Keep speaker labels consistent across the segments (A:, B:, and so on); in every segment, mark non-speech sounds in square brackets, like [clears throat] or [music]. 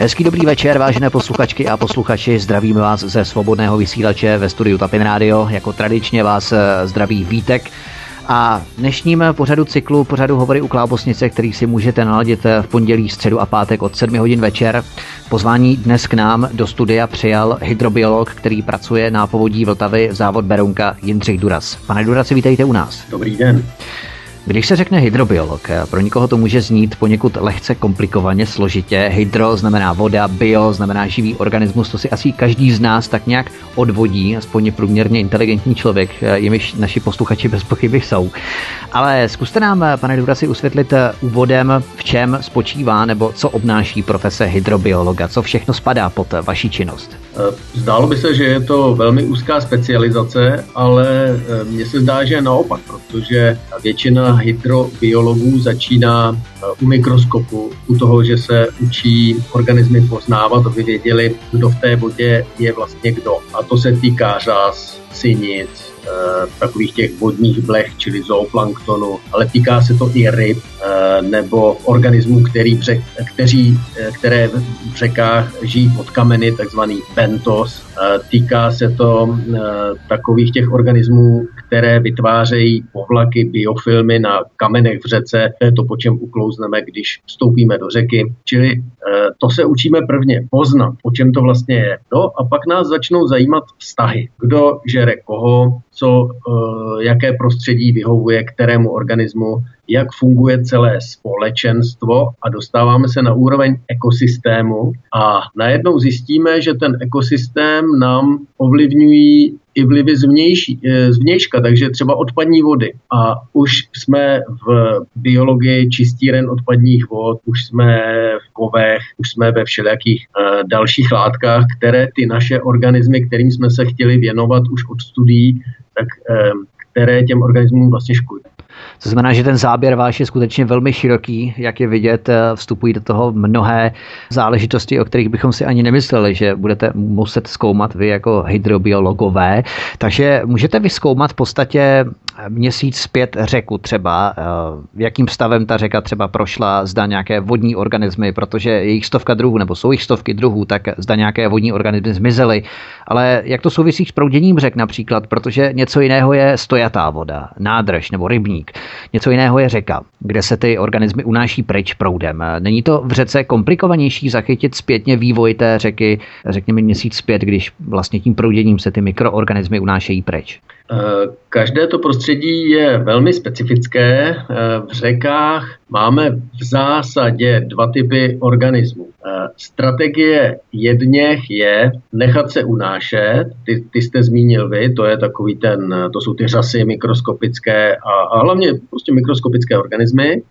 A: Hezký dobrý večer, vážené posluchačky a posluchači. Zdravíme vás ze svobodného vysílače ve studiu Tapin Radio. Jako tradičně vás eh, zdraví Vítek. A dnešním pořadu cyklu, pořadu Hovory u Klábosnice, který si můžete naladit eh, v pondělí, středu a pátek od 7 hodin večer. Pozvání dnes k nám do studia přijal hydrobiolog, který pracuje na povodí Vltavy závod Berounka Jindřich Duras. Pane Durasi, vítejte u nás.
B: Dobrý den.
A: Když se řekne hydrobiolog, pro někoho to může znít poněkud lehce komplikovaně, složitě. Hydro znamená voda, bio znamená živý organismus, to si asi každý z nás tak nějak odvodí, aspoň průměrně inteligentní člověk, jimiž naši posluchači bez pochyby jsou. Ale zkuste nám, pane Durasi, usvětlit úvodem, v čem spočívá nebo co obnáší profese hydrobiologa, co všechno spadá pod vaši činnost.
B: Zdálo by se, že je to velmi úzká specializace, ale eh, mně se zdá, že naopak, protože většina hydrobiologů začíná eh, u mikroskopu, u toho, že se učí organismy poznávat, aby věděli, kdo v té vodě je vlastně kdo. A to se týká řas, synic, Eh, takových těch vodních blech, čili zooplanktonu, ale týká se to i ryb eh, nebo organismů, který v řek, kteří, které v řekách žijí pod kameny, takzvaný bentos. Týká se to takových těch organismů, které vytvářejí povlaky, biofilmy na kamenech v řece. To je to, po čem uklouzneme, když vstoupíme do řeky. Čili to se učíme prvně poznat, o čem to vlastně je. No a pak nás začnou zajímat vztahy. Kdo žere koho, co, eh, jaké prostředí vyhovuje kterému organismu, jak funguje celé společenstvo a dostáváme se na úroveň ekosystému a najednou zjistíme, že ten ekosystém nám ovlivňují i vlivy zvnější, eh, zvnějška, takže třeba odpadní vody. A už jsme v biologii čistíren odpadních vod, už jsme v kovech, už jsme ve všelijakých uh, dalších látkách, které ty naše organismy, kterým jsme se chtěli věnovat už od studií, tak uh, které těm organismům vlastně škodí.
A: To znamená, že ten záběr váš je skutečně velmi široký, jak je vidět, eh, vstupují do toho mnohé záležitosti, o kterých bychom si ani nemysleli, že budete muset zkoumat vy jako hydrobiologové. Takže můžete vyskoumat v podstatě měsíc zpět řeku třeba, eh, jakým stavem ta řeka třeba prošla, zda nějaké vodní organismy, protože je jich stovka druhů, nebo jsou jich stovky druhů, tak zda nějaké vodní organismy zmizely. Ale jak to souvisí s prouděním řek například, protože něco jiného je stojatá voda, nádrž nebo rybník. Něco jiného je řeka, kde se ty organismy unáší pryč proudem. Není to v řece komplikovanější zachytit zpětně vývoj té řeky, řekněme měsíc zpět, když vlastně tím prouděním se ty mikroorganismy unášejí pryč?
B: Eh, každé to prostředí je velmi specifické. Eh, v řekách máme v zásadě dva typy organismů. Eh, strategie jedněch je nechat se unášet, ty, ty jste zmínil vy, to je takový ten, to jsou ty řasy mikroskopické a, a hlavně prostě mikroskopické organismy.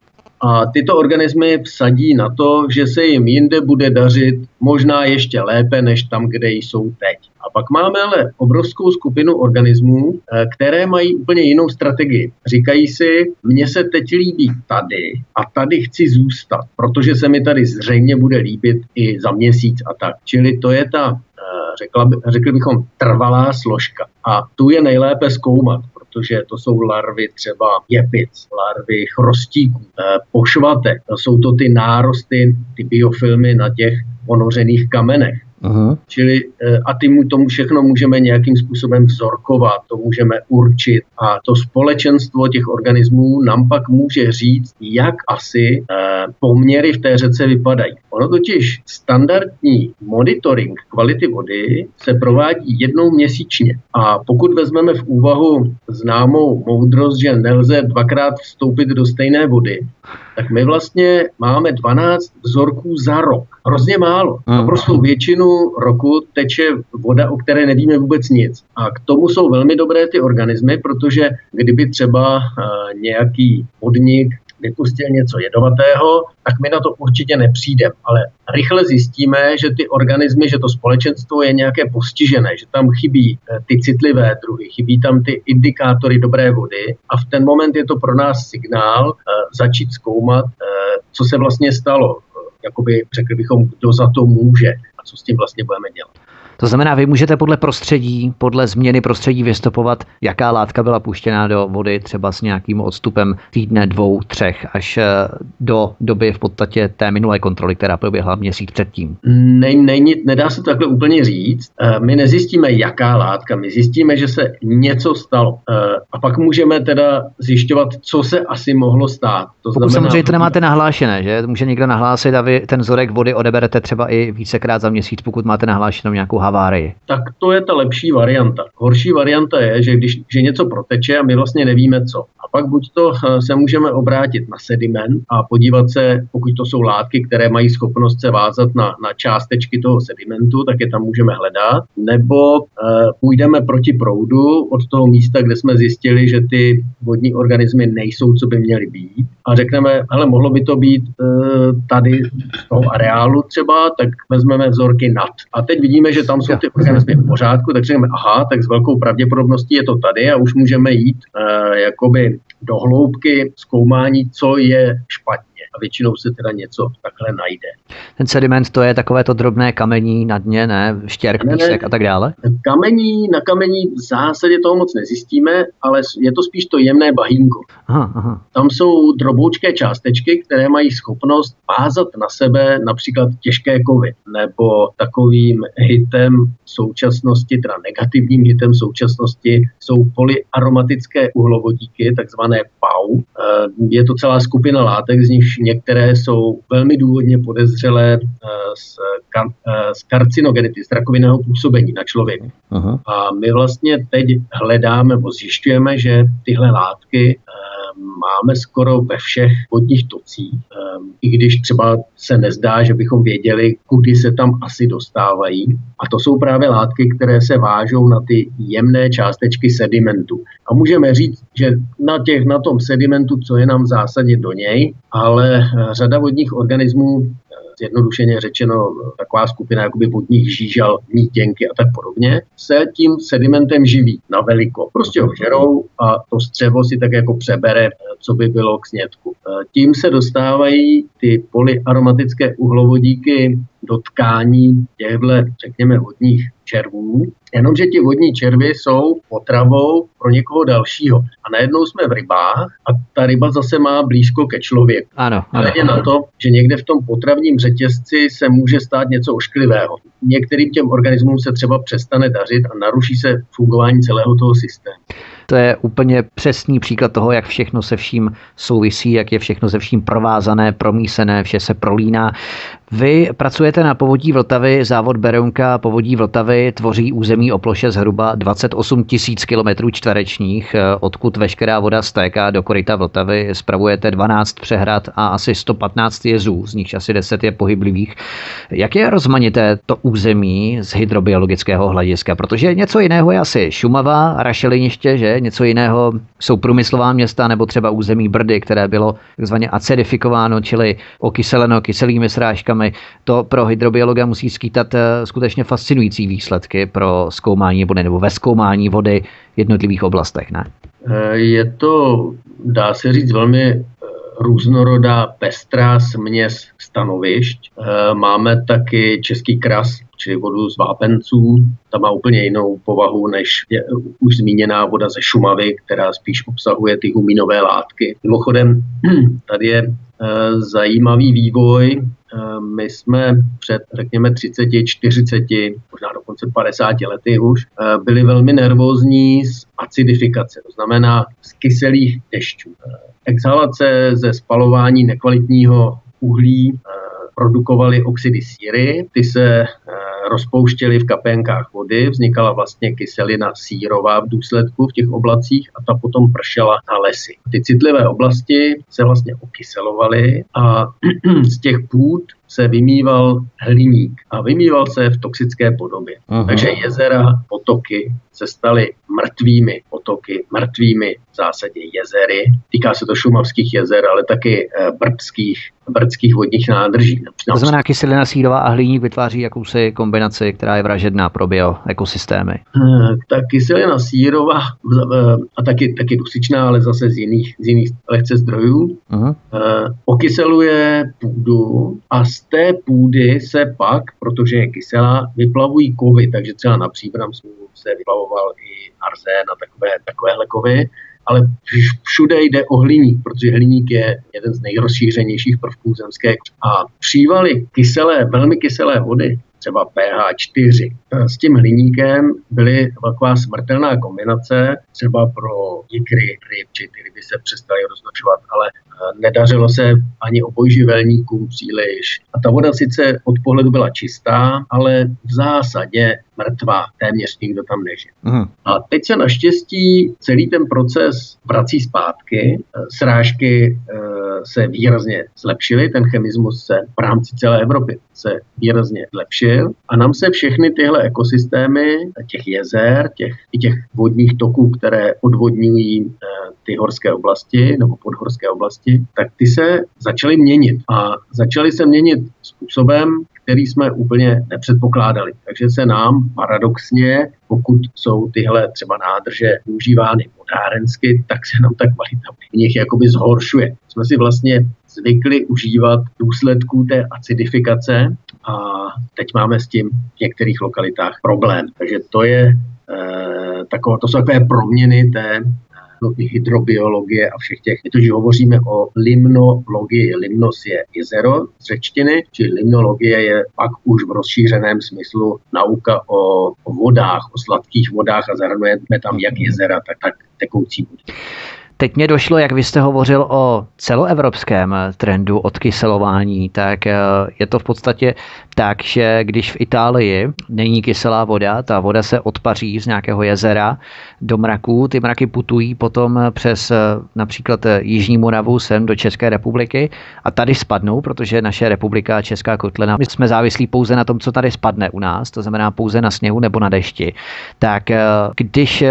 B: A tyto organismy vsadí na to, že se jim jinde bude dařit možná ještě lépe než tam, kde jsou teď. A pak máme ale obrovskou skupinu organismů, eh, které mají úplně jinou strategii. Říkají si, mně se teď líbí tady a tady chci zůstat, protože se mi tady zřejmě bude líbit i za měsíc a tak. Čili to je ta eh, řekla, řekli bychom, trvalá složka. A tu je nejlépe zkoumat, protože to jsou larvy třeba jepic, larvy chrostíků, eh, pošvatek. Jsou to ty nárosty, ty biofilmy na těch ponořených kamenech. Aha. Čili eh, a ty tomu všechno můžeme nějakým způsobem vzorkovat, to můžeme určit a to společenstvo těch organismů nám pak může říct, jak asi eh, poměry v té řece vypadají. Ono totiž standardní monitoring kvality vody se provádí jednou měsíčně a pokud vezmeme v úvahu známou moudrost, že nelze dvakrát vstoupit do stejné vody, tak my vlastně máme 12 vzorků za rok. Hrozně málo. Naprosto většinu roku teče voda, o které nevíme vůbec nic. A k tomu jsou velmi dobré ty organismy, protože kdyby třeba uh, nějaký podnik vypustil něco jedovatého, tak my na to určitě nepřijdeme. Ale rychle zjistíme, že ty organismy, že to společenstvo je nějaké postižené, že tam chybí eh, ty citlivé druhy, chybí tam ty indikátory dobré vody a v ten moment je to pro nás signál eh, začít zkoumat, co se vlastně stalo. Jakoby řekli bychom, kdo za to může a co s tím vlastně budeme dělat.
A: To znamená, vy můžete podle prostředí, podle změny prostředí vystupovat, jaká látka byla puštěná do vody třeba s nějakým odstupem týdne, dvou, třech, až eh, do doby v podstatě té minulé kontroly, která proběhla měsíc předtím.
B: Ne, ne, nedá se to takhle úplně říct. Eh, my nezjistíme, jaká látka, my zjistíme, že se něco stalo. Eh, a pak můžeme teda zjišťovat, co se asi mohlo stát.
A: To Pokud znamená, samozřejmě to nemáte nahlášené, že? Může někdo nahlásit a vy ten vzorek vody odeberete třeba i vícekrát za měsíc, pokud máte nahlášenou nějakou havárii.
B: Tak to je ta lepší varianta. Horší varianta je, že když že něco proteče a my vlastně nevíme co. A pak buď to eh, se můžeme obrátit na sediment a podívat se, pokud to jsou látky, které mají schopnost se vázat na, na částečky toho sedimentu, tak je tam můžeme hledat, nebo e, půjdeme proti proudu od toho místa, kde jsme zjistili, že ty vodní organismy nejsou, co by měly být a řekneme, ale mohlo by to být e, tady z toho areálu třeba, tak vezmeme vzorky nad. A teď vidíme, že tam jsou ty organismy v pořádku, tak řekneme, aha, tak s velkou pravděpodobností je to tady a už můžeme jít e, jakoby do hloubky zkoumání, co je špatně a většinou se teda něco takhle najde.
A: Ten sediment to je takové to drobné kamení na dně, ne? Štěrk, ne, písek a tak dále?
B: Kamení, na kamení v zásadě toho moc nezjistíme, ale je to spíš to jemné bahínko. Aha, aha. Tam jsou droboučké částečky, které mají schopnost vázat na sebe například těžké kovy, nebo takovým hitem současnosti, teda negativním hitem současnosti jsou polyaromatické uhlovodíky, takzvané PAU. Eh, je to celá skupina látek, z nichž některé jsou velmi důvodně podezřelé eh, z, kar, eh, z karcinogenity, z rakovinného působení na člověk. Aha. A my vlastně teď hledáme, nebo zjišťujeme, že tyhle látky máme skoro ve všech vodních tocích, ehm, i když třeba se nezdá, že bychom věděli, kudy se tam asi dostávají. A to jsou právě látky, které se vážou na ty jemné částečky sedimentu. A můžeme říct, že na, těch, na tom sedimentu, co je nám v zásadě do něj, ale eh, řada vodních organismů zjednodušeně řečeno taková skupina jakoby vodních žížal, mítěnky a tak podobně, se tím sedimentem živí na veliko. Prostě ho žerou a to střevo si tak jako přebere, co by bylo k snědku. Tím se dostávají ty polyaromatické uhlovodíky do tkání těchto, řekněme, vodních červů, jenomže ti vodní červy jsou potravou pro někoho dalšího. A najednou jsme v rybách a ta ryba zase má blízko ke člověku.
A: Ano, ano.
B: je na to, že někde v tom potravním řetězci se může stát něco ošklivého. Některým těm organismům se třeba přestane dařit a naruší se fungování celého toho systému.
A: To je úplně přesný příklad toho, jak všechno se vším souvisí, jak je všechno se vším provázané, promísené, vše se prolíná. Vy pracujete na povodí Vltavy, závod Berounka povodí Vltavy tvoří území o ploše zhruba 28 tisíc km čtverečních, odkud veškerá voda stéká do koryta Vltavy. Spravujete 12 přehrad a asi 115 jezů, z nich asi 10 je pohyblivých. Jak je rozmanité to území z hydrobiologického hlediska? Protože něco jiného je asi Šumava, rašeliniště, že? Něco jiného jsou průmyslová města nebo třeba území Brdy, které bylo takzvaně acidifikováno, čili okyseleno kyselými srážkami metodami. To pro hydrobiologa musí skýtat eh, skutečně fascinující výsledky pro zkoumání vody nebo ve zkoumání vody v jednotlivých oblastech, ne?
B: Eh, je to, dá se říct, velmi eh, různorodá, pestrá směs stanovišť. Máme taky český kras, čili vodu z vápenců. Ta má úplně jinou povahu než je už zmíněná voda ze Šumavy, která spíš obsahuje ty huminové látky. Mimochodem, [clears throat] tady je zajímavý vývoj Eh, my jsme před, řekněme, 30, 40, možná dokonce 50 lety už, eh, byli velmi nervózní z acidifikace, to znamená z kyselých dešťů. Eh, exhalace ze spalování nekvalitního uhlí produkovaly oxidy síry, ty se rozpouštěly v kapénkách vody, vznikala vlastně kyselina sírová v důsledku v těch oblacích a ta potom pršela na lesy. Ty citlivé oblasti se vlastně okyselovaly a [clears throat] z těch půd se vymýval hliník a vymýval se v toxické podobě. Aha. Takže jezera, potoky se staly mrtvými potoky, mrtvými v zásadě jezery. Týká se to šumavských jezer, ale taky eh, brdských, brdských vodních nádrží.
A: To znamená, kyselina sírová a hliník vytváří jakousi kombinaci, která je vražedná pro bioekosystémy.
B: Eh, ta kyselina sírová eh, a taky, taky dusičná, ale zase z jiných, z jiných lehce zdrojů, uh-huh. okyseluje půdu a z té půdy se pak, protože je kyselá, vyplavují kovy, takže třeba na Příbramsku se vyplavoval i arzén a takové, takovéhle kovy, ale všude jde o hliník, protože hliník je jeden z nejrozšířenějších prvků zemské. A přívaly kyselé, velmi kyselé vody třeba pH 4. S tím hliníkem byly taková smrtelná kombinace, třeba pro ikry, ryb, či ty ryby se přestaly roznočovat, ale eh, nedařilo se ani obojživelníkům příliš. A ta voda sice od pohledu byla čistá, ale v zásadě mrtvá, téměř nikdo tam nežije. Mm. A teď se naštěstí celý ten proces vrací zpátky. Srážky eh, se výrazně zlepšily, ten chemismus se v rámci celé Evropy se výrazně zlepšil a nám se všechny tyhle ekosystémy, těch jezer, těch, i těch vodních toků, které odvodňují eh, ty horské oblasti nebo podhorské oblasti, tak ty se začaly měnit. A začaly se měnit způsobem, který jsme úplně nepředpokládali. Takže se nám paradoxně, pokud jsou tyhle třeba nádrže využívány vodárensky, tak se nám ta kvalita v nich jakoby zhoršuje. Jsme si vlastně zvykli užívat důsledků té acidifikace a teď máme s tím v některých lokalitách problém. Takže to je e, takové, to jsou takové proměny té no, i hydrobiologie a všech těch. My že hovoříme o limnologii. Limnos je jezero z řečtiny, či limnologie je pak už v rozšířeném smyslu nauka o, o vodách, o sladkých vodách a zahrnujeme tam jak jezera, tak, tak tekoucí vody.
A: Teď mě došlo, jak vy jste hovořil o celoevropském trendu odkyselování, tak eh, je to v podstatě tak, že když v Itálii není kyselá voda, ta voda se odpaří z nějakého jezera do mraků, ty mraky putují potom přes eh, například eh, Jižní Moravu sem do České republiky a tady spadnou, protože naše republika Česká kotlina, my jsme závislí pouze na tom, co tady spadne u nás, to znamená pouze na sněhu nebo na dešti. Tak když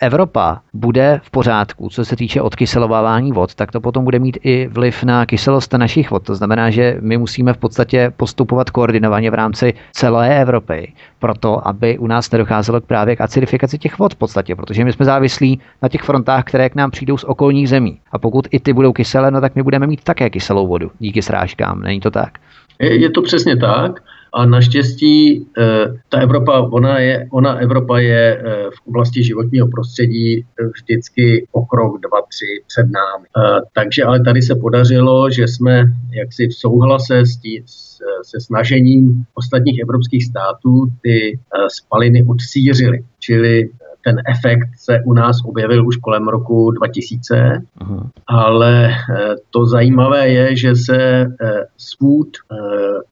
A: Evropa bude v pořádku, co se týče týče odkyselovávání vod, tak to potom bude mít i vliv na kyselost našich vod. To znamená, že my musíme v podstatě postupovat koordinovaně v rámci celé Evropy, proto aby u nás nedocházelo k právě k acidifikaci těch vod v podstatě, protože my jsme závislí na těch frontách, které k nám přijdou z okolních zemí. A pokud i ty budou kyselé, no tak my budeme mít také kyselou vodu díky srážkám. Není to tak?
B: Je, je to přesně tak. A naštěstí eh, ta Evropa, ona, je, ona Evropa je eh, v oblasti životního prostředí vždycky o krok, dva, tři před námi. Eh, takže ale tady se podařilo, že jsme jaksi v souhlase s tí, se snažením ostatních evropských států ty spaliny odsířili. Čili ten efekt se u nás objevil už kolem roku 2000, Aha. ale eh, to zajímavé je, že se eh, z půd eh,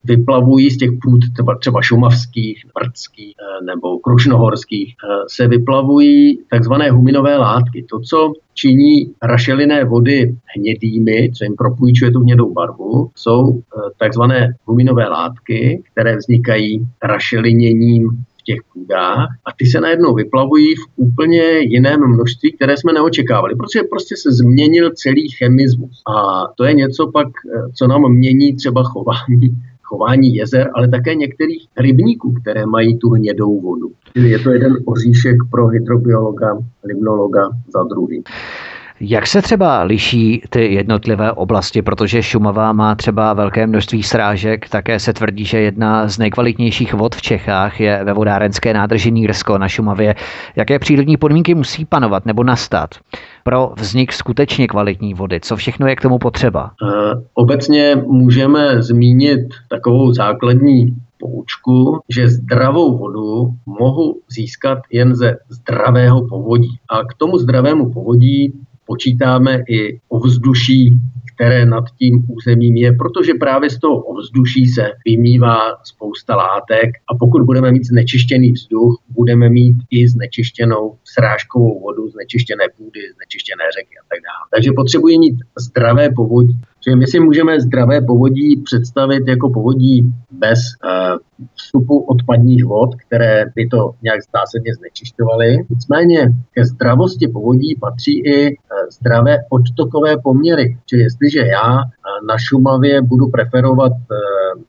B: vyplavují z těch půd třeba, třeba šumavských, brdských nebo krušnohorských, se vyplavují takzvané huminové látky. To, co činí rašeliné vody hnědými, co jim propůjčuje tu hnědou barvu, jsou takzvané huminové látky, které vznikají rašeliněním těch půdách a ty se najednou vyplavují v úplně jiném množství, které jsme neočekávali, protože prostě se změnil celý chemismus. A to je něco pak, eh, co nám mění třeba chování [laughs] chování jezer, ale také některých rybníků, které mají tu hnědou vodu. Je to jeden oříšek pro hydrobiologa, limnologa za druhý.
A: Jak se třeba liší ty jednotlivé oblasti, protože Šumava má třeba velké množství srážek, také se tvrdí, že jedna z nejkvalitnějších vod v Čechách je ve vodárenské nádrži Nýrsko na Šumavě. Jaké přírodní podmínky musí panovat nebo nastat pro vznik skutečně kvalitní vody? Co všechno je k tomu potřeba?
B: Uh, obecně můžeme zmínit takovou základní poučku, že zdravou vodu mohu získat jen ze zdravého povodí. A k tomu zdravému povodí počítáme i ovzduší, které nad tím územím je, protože právě z toho ovzduší se vymývá spousta látek a pokud budeme mít znečištěný vzduch, budeme mít i znečištěnou srážkovou vodu, znečištěné půdy, znečištěné řeky a tak dále. Takže potřebují mít zdravé povodí. Čili my si můžeme zdravé povodí představit jako povodí bez uh, vstupu odpadních vod, které by to nějak zásadně znečišťovaly. Nicméně ke zdravosti povodí patří i uh, zdravé odtokové poměry. Čili jestliže já uh, na Šumavě budu preferovat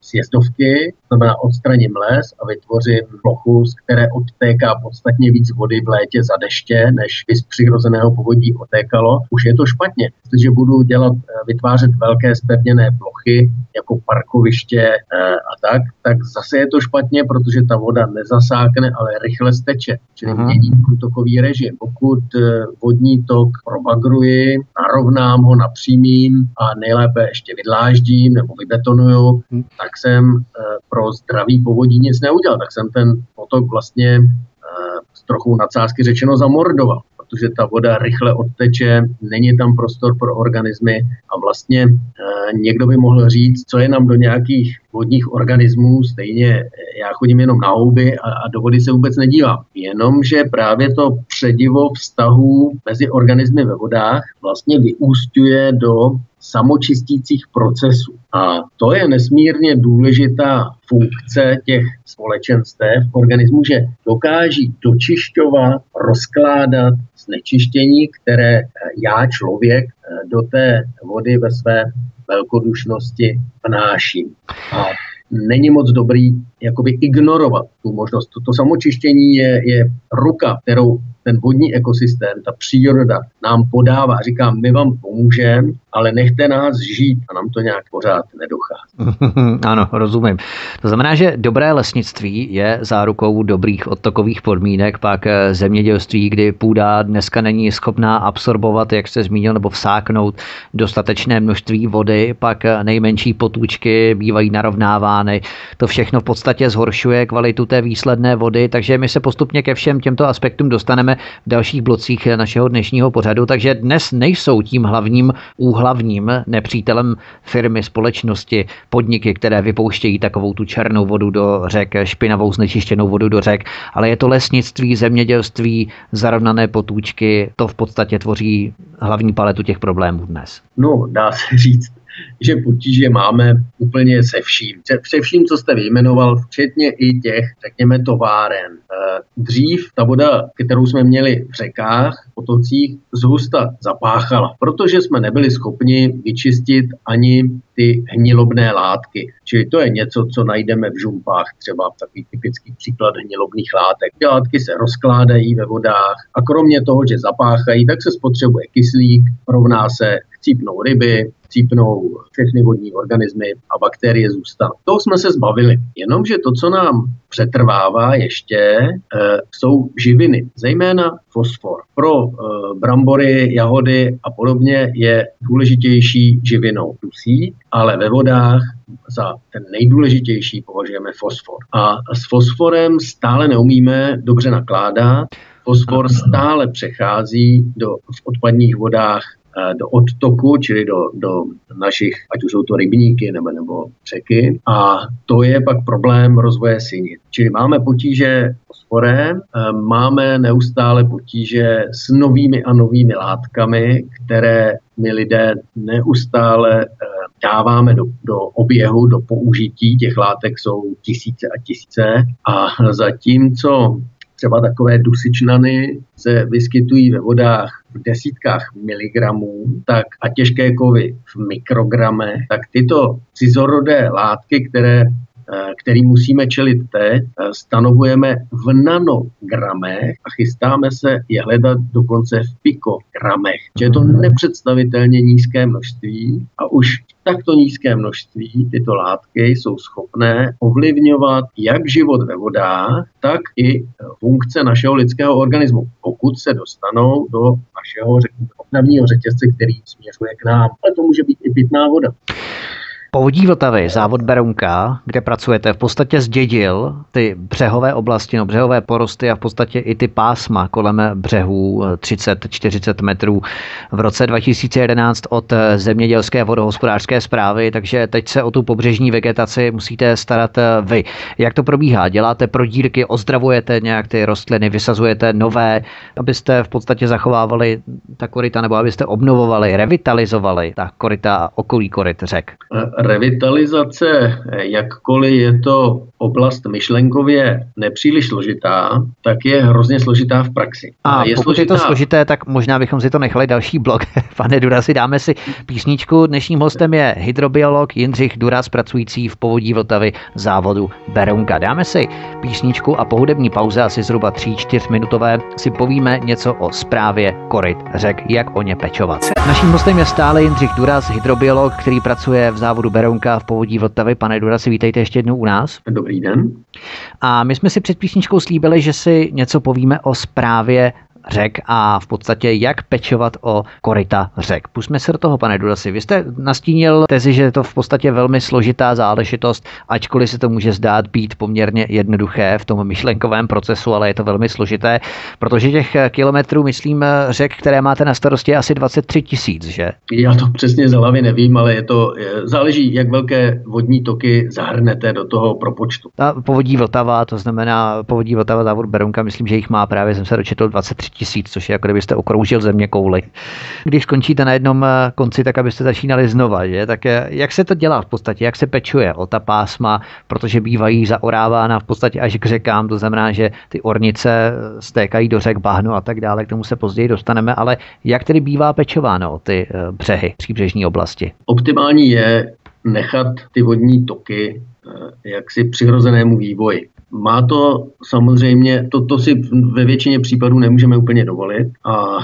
B: sjezdovky, znamená odstraním les a vytvořím plochu, z které odtéká podstatně víc vody v létě za deště, než by z přirozeného povodí otékalo, už je to špatně. Jestliže budu dělat, vytvářet velké spevněné plochy, jako parkoviště eh, a tak, tak zase je to špatně, protože ta voda nezasákne, ale rychle steče, čili uh-huh. mění průtokový režim. Pokud eh, vodní tok probagruji, narovnám ho, napřímím a nejlépe ještě vydláždím nebo vybetonuju, uh-huh. tak jsem pro zdravý povodí nic neudělal. Tak jsem ten potok vlastně s trochu nadsázky řečeno zamordoval protože ta voda rychle odteče, není tam prostor pro organismy a vlastně e, někdo by mohl říct, co je nám do nějakých vodních organismů, stejně eh, já chodím jenom na houby a, a do vody se vůbec nedívám. Jenomže právě to předivo vztahů mezi organismy ve vodách vlastně vyústňuje do samočistících procesů. A to je nesmírně důležitá funkce těch společenstev organismu, že dokáží dočišťovat, rozkládat znečištění, které já, člověk, do té vody ve své velkodušnosti vnáším. A není moc dobrý jakoby ignorovat tu možnost. To, to samočištění je, je ruka, kterou ten vodní ekosystém, ta příroda nám podává. Říká, my vám pomůžeme, ale nechte nás žít a nám to nějak pořád nedochází. [laughs]
A: ano, rozumím. To znamená, že dobré lesnictví je zárukou dobrých odtokových podmínek, pak eh, zemědělství, kdy půda dneska není schopná absorbovat, jak jste zmínil, nebo vsáknout dostatečné množství vody, pak eh, nejmenší potůčky bývají narovnávány. To všechno v podstatě zhoršuje kvalitu té výsledné vody, takže my se postupně ke všem těmto aspektům dostaneme v dalších blocích našeho dnešního pořadu. Takže dnes nejsou tím hlavním úhlavním nepřítelem firmy, společnosti, podniky, které vypouštějí takovou tu černou vodu do řek, špinavou znečištěnou vodu do řek, ale je to lesnictví, zemědělství, zarovnané potůčky, to v podstatě tvoří hlavní paletu těch problémů dnes.
B: No, dá se říct že potíže máme úplně se vším. Se vším, co jste vyjmenoval, včetně i těch, řekněme, továren. Eh, dřív ta voda, kterou jsme měli v řekách, potocích, zhusta zapáchala, protože jsme nebyli schopni vyčistit ani ty hnilobné látky. Čili to je něco, co najdeme v žumpách, třeba takový typický příklad hnilobných látek. Ty látky se rozkládají ve vodách a kromě toho, že zapáchají, tak se spotřebuje kyslík, rovná se chcípnou ryby, cípnou všechny vodní organismy a bakterie zůstanou. Toho jsme se zbavili. Jenomže to, co nám přetrvává ještě, e, jsou živiny, zejména fosfor. Pro e, brambory, jahody a podobně je důležitější živinou dusík, ale ve vodách za ten nejdůležitější považujeme fosfor. A s fosforem stále neumíme dobře nakládat. Fosfor stále přechází do, v odpadních vodách do odtoku, čili do, do našich, ať už jsou to rybníky nebo, nebo řeky. A to je pak problém rozvoje synit. Čili máme potíže s fosforem, eh, máme neustále potíže s novými a novými látkami, které my lidé neustále eh, dáváme do, do oběhu, do použití. Těch látek jsou tisíce a tisíce. A zatímco třeba takové dusičnany se vyskytují ve vodách v desítkách miligramů tak a těžké kovy v mikrogramech, tak tyto cizorodé látky, které který musíme čelit teď, eh, stanovujeme v nanogramech a chystáme se je hledat dokonce v pikogramech. Že je to nepředstavitelně nízké množství a už takto nízké množství tyto látky jsou schopné ovlivňovat jak život ve vodách, tak i funkce našeho lidského organismu, pokud se dostanou do našeho řekněme, řetězce, který směřuje k nám. Ale to může být i pitná voda.
A: Povodí Vltavy, závod Berounka, kde pracujete, v podstatě zdědil ty břehové oblasti, no břehové porosty a v podstatě i ty pásma kolem břehů 30-40 metrů v roce 2011 od zemědělské vodohospodářské zprávy, takže teď se o tu pobřežní vegetaci musíte starat vy. Jak to probíhá? Děláte prodírky, ozdravujete nějak ty rostliny, vysazujete nové, abyste v podstatě zachovávali ta korita nebo abyste obnovovali, revitalizovali ta korita a okolí korit řek?
B: Revitalizace, jakkoliv je to oblast myšlenkově nepříliš složitá, tak je hrozně složitá v praxi.
A: A, je pokud složitá... je to složité, tak možná bychom si to nechali další blok. [laughs] Pane Durasi, dáme si písničku. Dnešním hostem je hydrobiolog Jindřich Duras, pracující v povodí Vltavy závodu Berounka. Dáme si písničku a po hudební pauze, asi zhruba 3-4 minutové, si povíme něco o zprávě koryt řek, jak o ně pečovat. Naším hostem je stále Jindřich Duras, hydrobiolog, který pracuje v závodu Berounka v povodí Vltavy. Pane Durasi, vítejte ještě jednou u nás.
B: Dobrý den.
A: A my jsme si před písničkou slíbili, že si něco povíme o zprávě řek a v podstatě jak pečovat o korita řek. Pusme se do toho, pane Dudasi. Vy jste nastínil tezi, že je to v podstatě velmi složitá záležitost, ačkoliv se to může zdát být poměrně jednoduché v tom myšlenkovém procesu, ale je to velmi složité, protože těch kilometrů, myslím, řek, které máte na starosti, je asi 23 tisíc, že?
B: Já to přesně z hlavy nevím, ale je to, záleží, jak velké vodní toky zahrnete do toho propočtu.
A: Ta povodí Vltava, to znamená povodí Vltava závod Berounka, myslím, že jich má právě, jsem se dočetl, 23 tisíc, což je jako kdybyste okroužil země kouli. Když skončíte na jednom eh, konci, tak abyste začínali znova, že? Tak eh, jak se to dělá v podstatě, jak se pečuje o ta pásma, protože bývají zaorávána v podstatě až k řekám, to znamená, že ty ornice eh, stékají do řek, bahnu a tak dále, k tomu se později dostaneme, ale jak tedy bývá pečováno o ty břehy příbřežní oblasti?
B: Optimální je nechat ty vodní toky jaksi přirozenému vývoji. Má to samozřejmě, to, to si ve většině případů nemůžeme úplně dovolit. A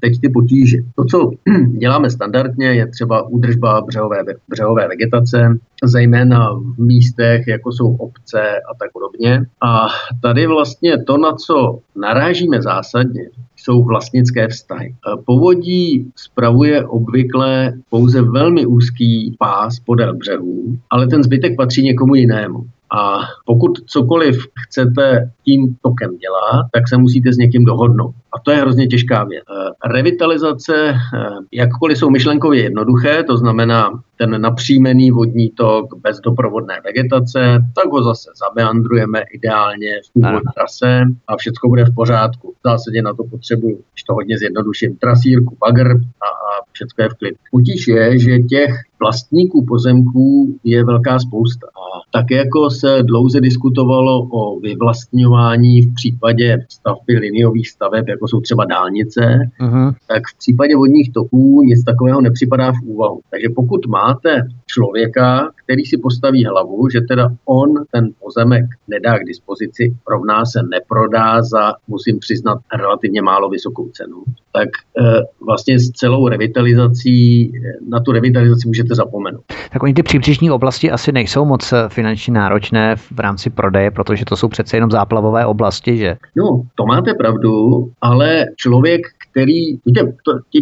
B: teď ty potíže. To, co [clears throat] děláme standardně, je třeba údržba břehové, břehové vegetace, zejména v místech, jako jsou obce a tak podobně. A tady vlastně to, na co narážíme zásadně, jsou vlastnické vztahy. Povodí spravuje obvykle pouze velmi úzký pás podél břehů, ale ten zbytek patří někomu jinému. A pokud cokoliv chcete tím tokem dělat, tak se musíte s někým dohodnout. A to je hrozně těžká věc. Eh, revitalizace, eh, jakkoliv jsou myšlenkově jednoduché, to znamená ten napřímený vodní tok bez doprovodné vegetace, tak ho zase zameandrujeme ideálně v původní trase a všechno bude v pořádku. V zásadě na to potřebuji, když to hodně zjednoduším, trasírku, bagr a, a všechno je v klid. Potíž je, že těch vlastníků pozemků je velká spousta. A tak jako se dlouze diskutovalo o vyvlastňování v případě stavby liniových staveb, jako jsou třeba dálnice, uh-huh. tak v případě vodních toků nic takového nepřipadá v úvahu. Takže pokud máte člověka, který si postaví hlavu, že teda on ten pozemek nedá k dispozici, rovná se neprodá za, musím přiznat, relativně málo vysokou cenu, tak e, vlastně s celou revitalizací, na tu revitalizaci můžete zapomenout.
A: Tak oni ty příbřežní oblasti asi nejsou moc eh, finančně náročné v rámci prodeje, protože to jsou přece jenom záplavové oblasti, že?
B: No, to máte pravdu, ale člověk, který, víte,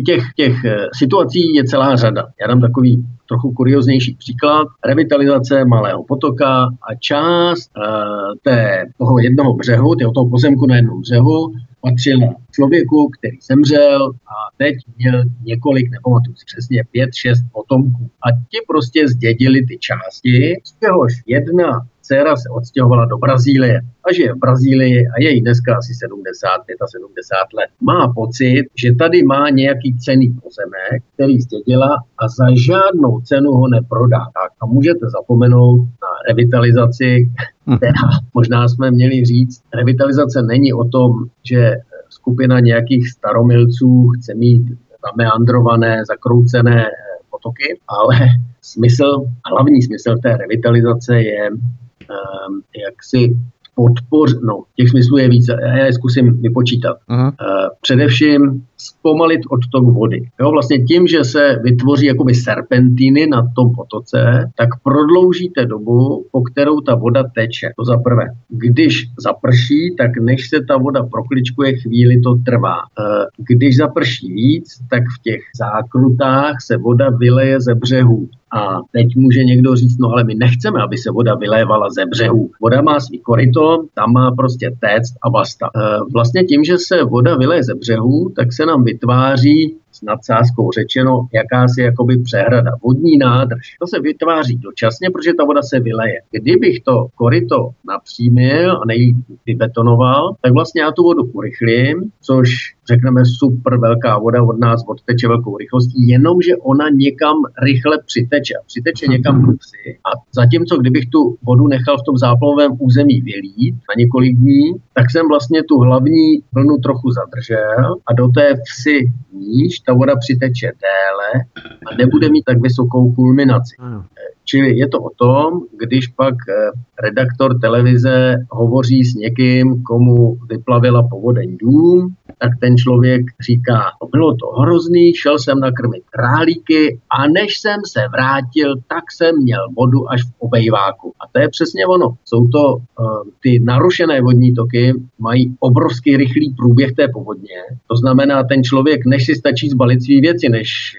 B: těch, těch eh, situací je celá řada. Já dám takový trochu kurioznější příklad. Revitalizace Malého potoka a část uh, té, toho jednoho břehu, toho pozemku na jednom břehu, patřila člověku, který zemřel a teď měl několik, nepamatuji si přesně, pět, šest potomků. A ti prostě zdědili ty části, z čehož jedna dcera se odstěhovala do Brazílie a žije v Brazílii a je jí dneska asi 70, 75 let. Má pocit, že tady má nějaký cený pozemek, který zdědila a za žádnou cenu ho neprodá. Tak a můžete zapomenout na revitalizaci, hm. která možná jsme měli říct, revitalizace není o tom, že skupina nějakých staromilců chce mít zameandrované, zakroucené potoky, ale smysl, hlavní smysl té revitalizace je um, jak si podpoř, no, těch smyslů je více, já je zkusím vypočítat. Uh-huh. Uh, především zpomalit odtok vody. Jo, vlastně tím, že se vytvoří jakoby serpentiny na tom potoce, tak prodloužíte dobu, po kterou ta voda teče. To za prvé. Když zaprší, tak než se ta voda prokličkuje, chvíli to trvá. Eh, když zaprší víc, tak v těch zákrutách se voda vyleje ze břehů. A teď může někdo říct, no ale my nechceme, aby se voda vylévala ze břehů. Voda má svý koryto, tam má prostě téct a basta. Eh, vlastně tím, že se voda vyleje ze břehů, tak se nám vytváří s nadsázkou řečeno jakási jakoby přehrada, vodní nádrž. To se vytváří dočasně, protože ta voda se vyleje. Kdybych to koryto napřímil a nej vybetonoval, tak vlastně já tu vodu urychlím, což řekneme super velká voda od nás odteče velkou rychlostí, jenomže ona někam rychle přiteče. Přiteče někam do vsi. A zatímco kdybych tu vodu nechal v tom záplavovém území vylít na několik dní, tak jsem vlastně tu hlavní vlnu trochu zadržel a do té vsi níž ta voda přiteče déle a nebude mít tak vysokou kulminaci. Čili je to o tom, když pak eh, redaktor televize hovoří s někým, komu vyplavila povodeň dům, tak ten člověk říká, bylo to hrozný, šel jsem nakrmit králíky a než jsem se vrátil, tak jsem měl vodu až v obejváku. A to je přesně ono. Jsou to uh, ty narušené vodní toky, mají obrovský rychlý průběh té povodně. To znamená, ten člověk, než si stačí zbalit své věci, než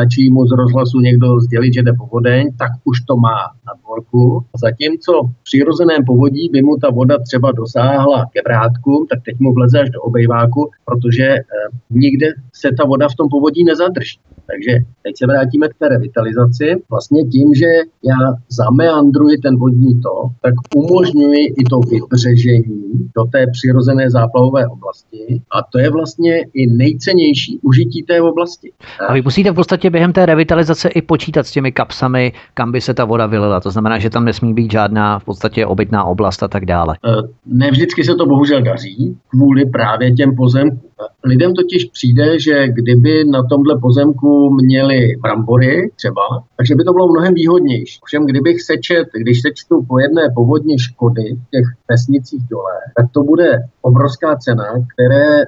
B: stačí mu z rozhlasu někdo sdělit, že jde povodeň, tak už to má na dvorku. Zatímco v přirozeném povodí by mu ta voda třeba dosáhla ke vrátku, tak teď mu vleze až do obejváku, protože eh, nikde se ta voda v tom povodí nezadrží. Takže teď se vrátíme k té revitalizaci. Vlastně tím, že já zameandruji ten vodní tok, tak umožňuji i to vybřežení do té přirozené záplavové oblasti a to je vlastně i nejcennější užití té oblasti.
A: A vy musíte v podstatě během té revitalizace i počítat s těmi kapsami, kam by se ta voda vylila. To znamená, že tam nesmí být žádná v podstatě obytná oblast a tak dále. E,
B: ne vždycky se to bohužel daří kvůli právě těm pozemkům. Lidem totiž přijde, že kdyby na tomhle pozemku měli brambory třeba, takže by to bylo mnohem výhodnější. Všem, kdybych sečet, když sečtu po jedné povodně škody v těch vesnicích dole, tak to bude obrovská cena, které eh,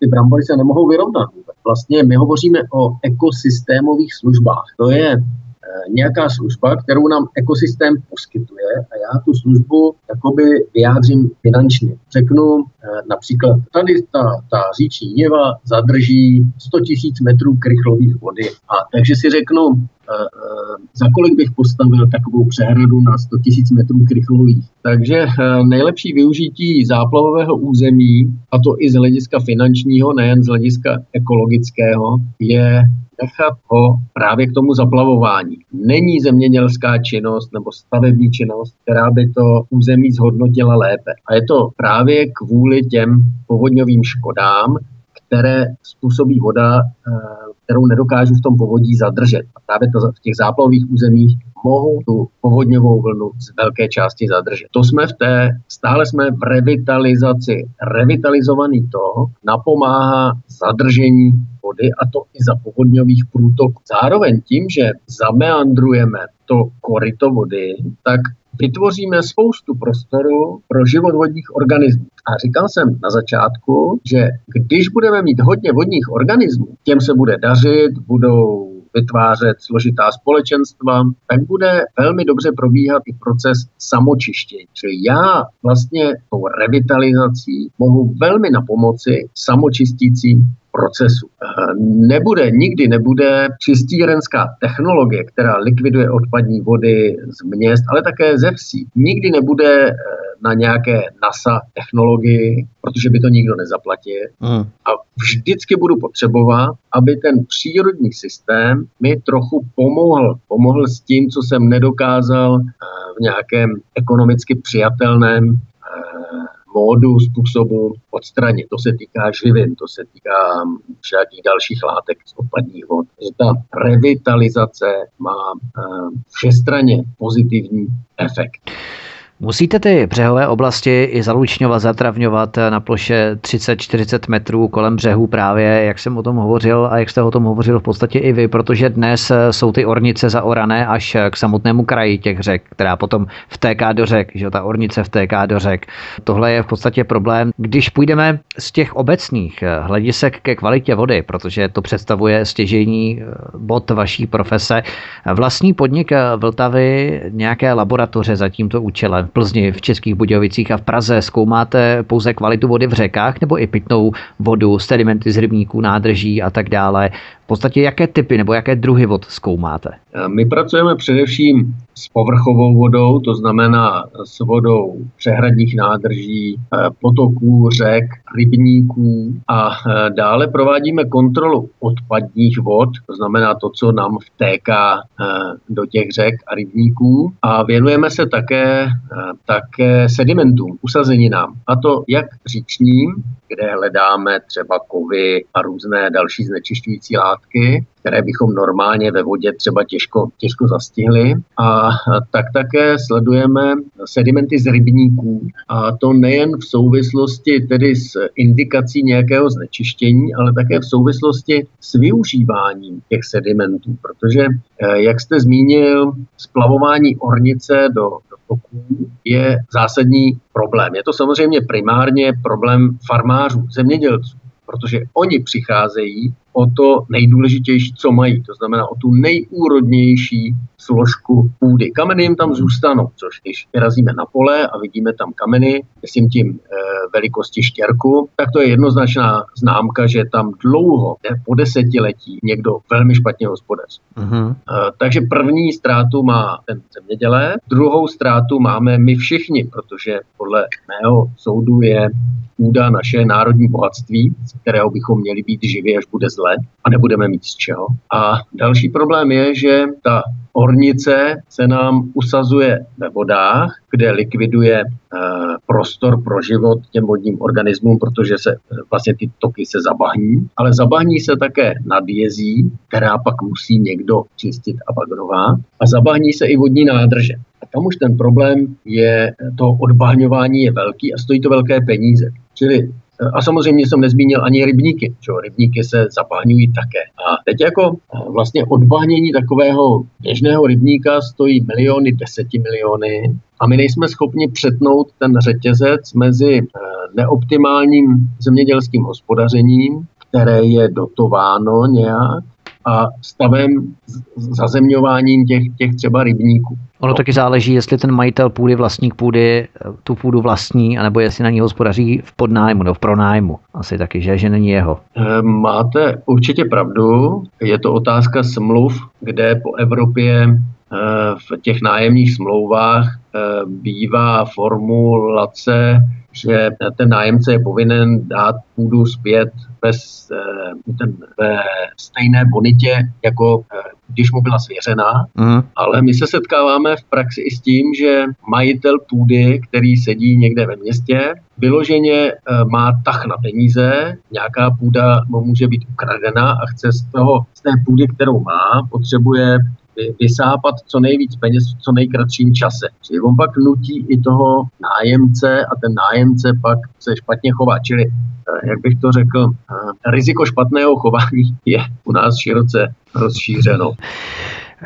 B: ty brambory se nemohou vyrovnat. Vlastně my hovoříme o ekosystémových službách. To je nějaká služba, kterou nám ekosystém poskytuje a já tu službu jakoby vyjádřím finančně. Řeknu eh, například, tady ta, ta říční niva zadrží 100 000 metrů krychlových vody. A takže si řeknu, eh, eh, za kolik bych postavil takovou přehradu na 100 000 metrů krychlových. Takže nejlepší využití záplavového území, a to i z hlediska finančního, nejen z hlediska ekologického, je nechat ho právě k tomu zaplavování. Není zemědělská činnost nebo stavební činnost, která by to území zhodnotila lépe. A je to právě kvůli těm povodňovým škodám, které způsobí voda, eh, kterou nedokážu v tom povodí zadržet. A právě to v těch záplavových územích mohou tu povodňovou vlnu z velké části zadržet. To jsme v té, stále jsme v revitalizaci. Revitalizovaný to napomáhá zadržení vody a to i za povodňových průtoků. Zároveň tím, že zameandrujeme to koryto vody, tak vytvoříme spoustu prostoru pro život vodních organismů. A říkal jsem na začátku, že když budeme mít hodně vodních organismů, těm se bude dařit, budou vytvářet složitá společenstva, tak bude velmi dobře probíhat i proces samočištění. Čili já vlastně tou revitalizací mohu velmi na pomoci samočistícím procesu. Nebude, nikdy nebude čistírenská technologie, která likviduje odpadní vody z měst, ale také ze vsí. Nikdy nebude eh, na nějaké NASA technologii, protože by to nikdo nezaplatil. Mm. A vždycky budu potřebovat, aby ten přírodní systém mi trochu pomohl. Pomohl s tím, co jsem nedokázal eh, v nějakém ekonomicky přijatelném eh, módu, způsobu odstranit. To se týká živin, to se týká všakých dalších látek z odpadních vod. Že ta revitalizace má eh, všestranně pozitivní efekt.
A: Musíte ty břehové oblasti i zalučňovat, zatravňovat na ploše 30-40 metrů kolem břehů právě, jak jsem o tom hovořil a jak jste o tom hovořil v podstatě i vy, protože dnes jsou ty ornice zaorané až k samotnému kraji těch řek, která potom vtéká do řek, že ta ornice vtéká do řek. Tohle je v podstatě problém. Když půjdeme z těch obecných hledisek ke kvalitě vody, protože to představuje stěžení bod vaší profese, vlastní podnik Vltavy nějaké laboratoře za tímto účelem Plzni, v Českých Budějovicích a v Praze zkoumáte pouze kvalitu vody v řekách nebo i pitnou vodu, sedimenty z rybníků, nádrží a tak dále. V podstatě jaké typy nebo jaké druhy vod zkoumáte?
B: My pracujeme především s povrchovou vodou, to znamená s vodou přehradních nádrží, eh, potoků, řek, rybníků a eh, dále provádíme kontrolu odpadních vod, to znamená to, co nám vtéká eh, do těch řek a rybníků a věnujeme se také, také sedimentům, usazeninám a to jak říčním, kde hledáme třeba kovy a různé další znečišťující látky, které bychom normálně ve vodě třeba těžko, těžko zastihli. A tak také sledujeme sedimenty z rybníků. A to nejen v souvislosti tedy s indikací nějakého znečištění, ale také v souvislosti s využíváním těch sedimentů. Protože, eh, jak jste zmínil, splavování ornice do, do toků je zásadní problém. Je to samozřejmě primárně problém farmářů, zemědělců, protože oni přicházejí o to nejdůležitější, co mají. To znamená o tu nejúrodnější složku půdy. Kameny jim tam zůstanou, což když vyrazíme na pole a vidíme tam kameny, myslím tím e, velikosti štěrku, tak to je jednoznačná známka, že tam dlouho, ne, po desetiletí, někdo velmi špatně hospodaří. Uh-huh. E, takže první ztrátu má ten zemědělec, druhou ztrátu máme my všichni, protože podle mého soudu je půda naše národní bohatství, z kterého bychom měli být živi, až bude zle a nebudeme mít z čeho. A další problém je, že ta ornice se nám usazuje ve vodách, kde likviduje eh, prostor pro život těm vodním organismům, protože se eh, vlastně ty toky se zabahní, ale zabahní se také nadjezí, která pak musí někdo čistit a bagrovat a zabahní se i vodní nádrže. A tam už ten problém je, to odbahňování je velký a stojí to velké peníze. Čili a samozřejmě jsem nezmínil ani rybníky, že rybníky se zapáňují také. A teď jako vlastně odbahnění takového běžného rybníka stojí miliony, deseti miliony a my nejsme schopni přetnout ten řetězec mezi e, neoptimálním zemědělským hospodařením, které je dotováno nějak, a stavem zazemňováním těch, těch třeba rybníků.
A: Ono taky záleží, jestli ten majitel půdy, vlastník půdy, tu půdu vlastní, anebo jestli na ní hospodaří v podnájmu nebo v pronájmu. Asi taky, že, že není jeho.
B: Eh, máte určitě pravdu. Je to otázka smluv, kde po Evropě v těch nájemních smlouvách eh, bývá formulace, že ten nájemce je povinen dát půdu zpět bez, eh, ten, ve stejné bonitě, jako eh, když mu byla svěřená, mm. ale my se setkáváme v praxi i s tím, že majitel půdy, který sedí někde ve městě, vyloženě eh, má tah na peníze, nějaká půda mu může být ukradena a chce z, toho, z té půdy, kterou má, potřebuje vysápat co nejvíc peněz v co nejkratším čase. Čili on pak nutí i toho nájemce a ten nájemce pak se špatně chová. Čili, eh, jak bych to řekl, eh, riziko špatného chování je u nás široce rozšířeno.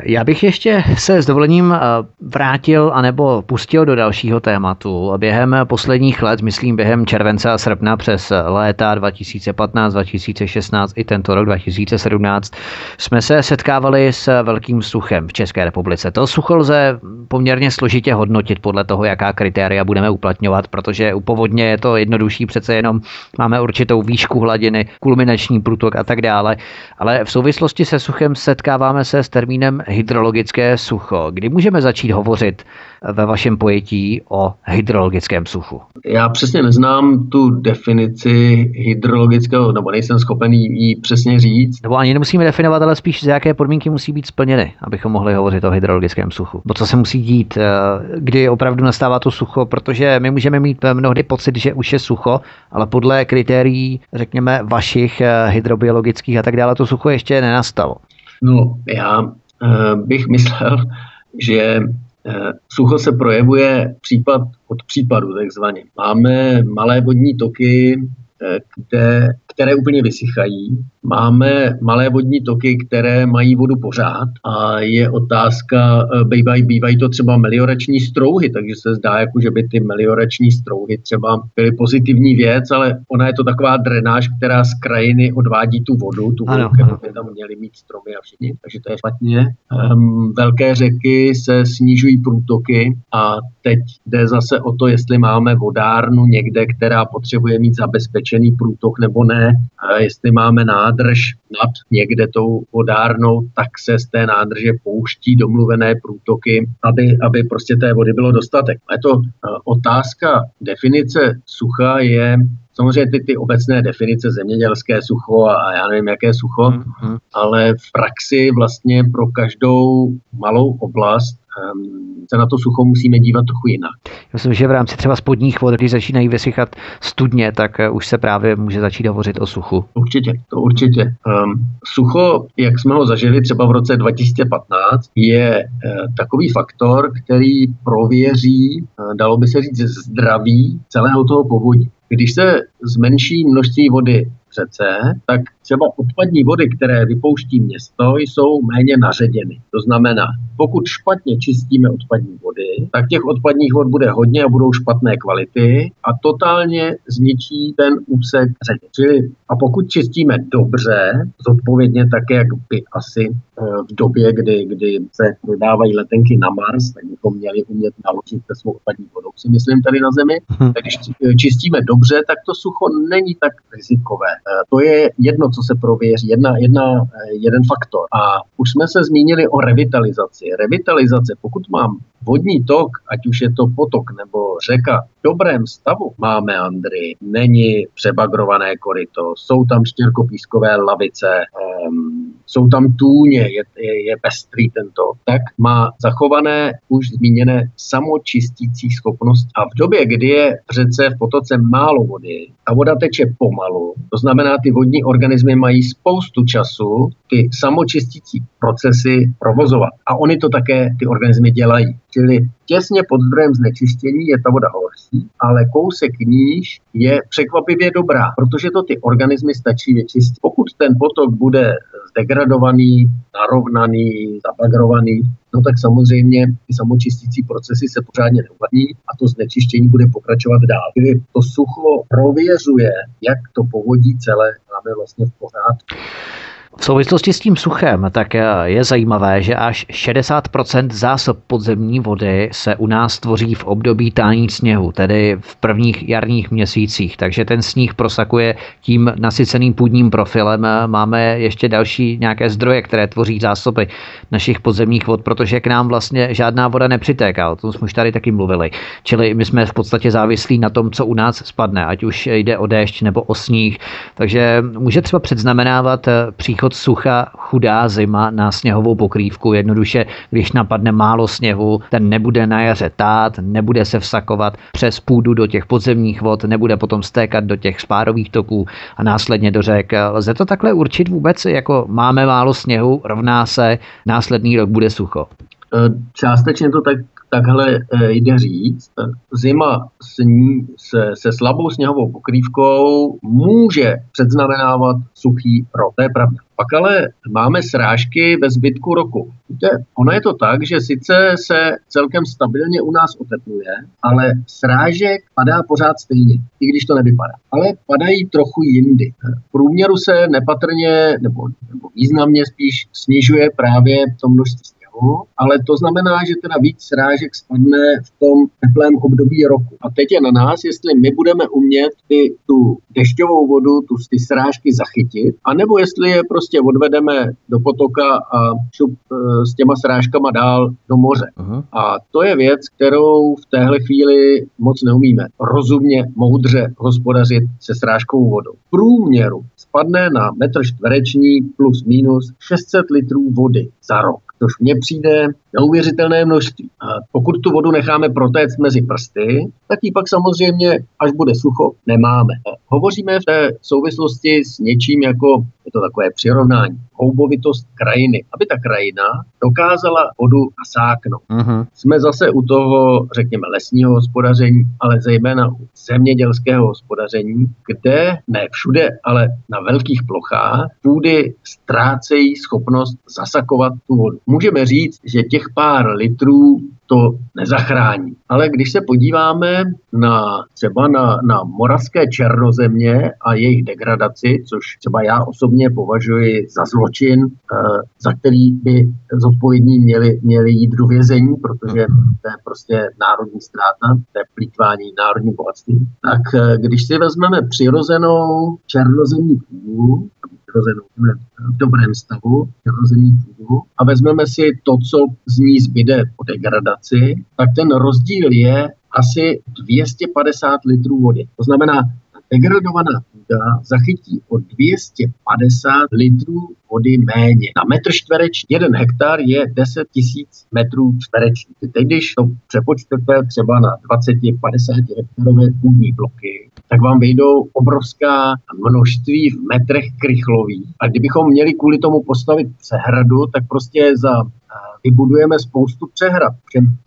A: Já bych ještě se s dovolením eh, vrátil anebo pustil do dalšího tématu. Během posledních let, myslím během července a srpna přes léta 2015, 2016 i tento rok 2017, jsme se setkávali s velkým suchem v České republice. To sucho lze poměrně složitě hodnotit podle toho, jaká kritéria budeme uplatňovat, protože u povodně je to jednodušší, přece jenom máme určitou výšku hladiny, kulminační průtok a tak dále. Ale v souvislosti se suchem setkáváme se s termínem hydrologické sucho. Kdy můžeme začít hovořit ve vašem pojetí o hydrologickém suchu?
B: Já přesně neznám tu definici hydrologického, nebo nejsem schopen ji přesně říct.
A: Nebo ani nemusíme definovat, ale spíš z jaké podmínky musí být splněny, abychom mohli hovořit o hydrologickém suchu. Bo co se musí dít, eh, kdy opravdu nastává to sucho, protože my můžeme mít mnohdy pocit, že už je sucho, ale podle kritérií, řekněme, vašich eh, hydrobiologických a tak dále, to sucho ještě nenastalo.
B: No, já Eh, bych myslel, že eh, sucho se projevuje případ od případu takzvaně. Máme malé vodní toky, eh, kde, které úplně vysychají. Máme malé vodní toky, které mají vodu pořád a je otázka, e, bývají, bývají to třeba meliorační strouhy, takže se zdá, jako, že by ty meliorační strouhy třeba byly pozitivní věc, ale ona je to taková drenáž, která z krajiny odvádí tu vodu, tu vodu, kterou by tam měli mít stromy a všichni, takže to je špatně. Um, velké řeky se snižují průtoky a teď jde zase o to, jestli máme vodárnu někde, která potřebuje mít zabezpečený průtok nebo ne, jestli máme nádrž nad někde tou vodárnou, tak se z té nádrže pouští domluvené průtoky, aby, aby prostě té vody bylo dostatek. A je to eh, otázka definice sucha je samozřejmě ty, ty obecné definice zemědělské sucho a, a já nevím, jaké sucho, mm-hmm. ale v praxi vlastně pro každou malou oblast se na to sucho musíme dívat trochu jinak.
A: Myslím, že v rámci třeba spodních vod, když začínají vysychat studně, tak uh, už se právě může začít hovořit o suchu.
B: Určitě, to určitě. Um, sucho, jak jsme ho zažili třeba v roce 2015, je uh, takový faktor, který prověří, uh, dalo by se říct, zdraví celého toho povodí. Když se zmenší množství vody řece, tak třeba odpadní vody, které vypouští město, jsou méně naředěny. To znamená, pokud špatně čistíme odpadní vody, tak těch odpadních vod bude hodně a budou špatné kvality a totálně zničí ten úsek řady. Čili, a pokud čistíme dobře, zodpovědně tak, jak by asi eh, v době, kdy, kdy se prodávají letenky na Mars, tak bychom měli umět naložit se svou odpadní vodou, si myslím, tady na Zemi. Mhm. Tak když čistíme dobře, tak to sucho není tak rizikové. Eh, to je jedno, co se prověří, jedna, jedna, eh, jeden faktor. A už jsme se zmínili o revitalizaci. Revitalizace, pokud mám vodní tok, ať už je to potok nebo řeka, v dobrém stavu má meandry, není přebagrované koryto, jsou tam štěrkopískové lavice, um, jsou tam tůně, je, je, je pestrý tento, tak má zachované už zmíněné samočistící schopnost. A v době, kdy je v řece v potoce málo vody, a voda teče pomalu, to znamená, ty vodní organismy mají spoustu času ty samočistící procesy provozovat. A oni to také, ty organismy dělají. Čili těsně pod zdrojem znečištění je ta voda horší, ale kousek níž je překvapivě dobrá, protože to ty organismy stačí vyčistit. Pokud ten potok bude zdegradovaný, narovnaný, zabagrovaný, no tak samozřejmě ty samočistící procesy se pořádně neuvadní a to znečištění bude pokračovat dál. Čili to sucho prověřuje, jak to povodí celé máme vlastně v pořádku.
A: V souvislosti s tím suchem tak je zajímavé, že až 60% zásob podzemní vody se u nás tvoří v období tání sněhu, tedy v prvních jarních měsících. Takže ten sníh prosakuje tím nasyceným půdním profilem. Máme ještě další nějaké zdroje, které tvoří zásoby našich podzemních vod, protože k nám vlastně žádná voda nepřitéká. O tom jsme už tady taky mluvili. Čili my jsme v podstatě závislí na tom, co u nás spadne, ať už jde o déšť nebo o sníh. Takže může třeba předznamenávat příchod příchod sucha, chudá zima na sněhovou pokrývku. Jednoduše, když napadne málo sněhu, ten nebude na jaře tát, nebude se vsakovat přes půdu do těch podzemních vod, nebude potom stékat do těch spárových toků a následně do řek. Lze to takhle určit vůbec, jako máme málo sněhu, rovná se, následný rok bude sucho?
B: Částečně to tak takhle eh, jde říct. Zima sní, se, se slabou sněhovou pokrývkou může předznamenávat suchý rok. To je pravda. Pak ale máme srážky ve zbytku roku. Víte, ono je to tak, že sice se celkem stabilně u nás otepluje, ale srážek padá pořád stejně, i když to nevypadá. Ale padají trochu jindy. V průměru se nepatrně, nebo, nebo významně spíš snižuje právě to množství ale to znamená, že teda víc srážek spadne v tom teplém období roku. A teď je na nás, jestli my budeme umět ty, tu dešťovou vodu, tu, ty srážky zachytit, anebo jestli je prostě odvedeme do potoka a šup e, s těma srážkama dál do moře. Uh-huh. A to je věc, kterou v téhle chvíli moc neumíme. Rozumně, moudře hospodařit se srážkovou vodou. V průměru spadne na metr čtvereční plus minus 600 litrů vody za rok což mně přijde neuvěřitelné množství. A pokud tu vodu necháme protéct mezi prsty, tak ji pak samozřejmě, až bude sucho, nemáme. Hovoříme v té souvislosti s něčím jako, je to takové přirovnání, houbovitost krajiny. Aby ta krajina dokázala vodu nasáknout. Uh-huh. Jsme zase u toho, řekněme, lesního hospodaření, ale zejména u zemědělského hospodaření, kde ne všude, ale na velkých plochách půdy ztrácejí schopnost zasakovat tu vodu. Můžeme říct, že těch pár litrů to nezachrání. Ale když se podíváme na třeba na, na moravské černozemě a jejich degradaci, což třeba já osobně považuji za zločin, eh, za který by zodpovědní měli, měli jít do vězení, protože to je prostě národní ztráta, to je plítvání národním bohatstvím. Tak eh, když si vezmeme přirozenou černozemní půdu, přirozenou v dobrém stavu, přirozený půdu a vezmeme si to, co z ní zbyde po degradaci, tak ten rozdíl je asi 250 litrů vody. To znamená, degradovaná odbočka zachytí o 250 litrů vody méně. Na metr čtvereční, jeden hektar je 10 tisíc metrů čtverečních. Teď, když to přepočtete třeba na 20-50 hektarové půdní bloky, tak vám vyjdou obrovská množství v metrech krychlových. A kdybychom měli kvůli tomu postavit přehradu, tak prostě za vybudujeme spoustu přehrad.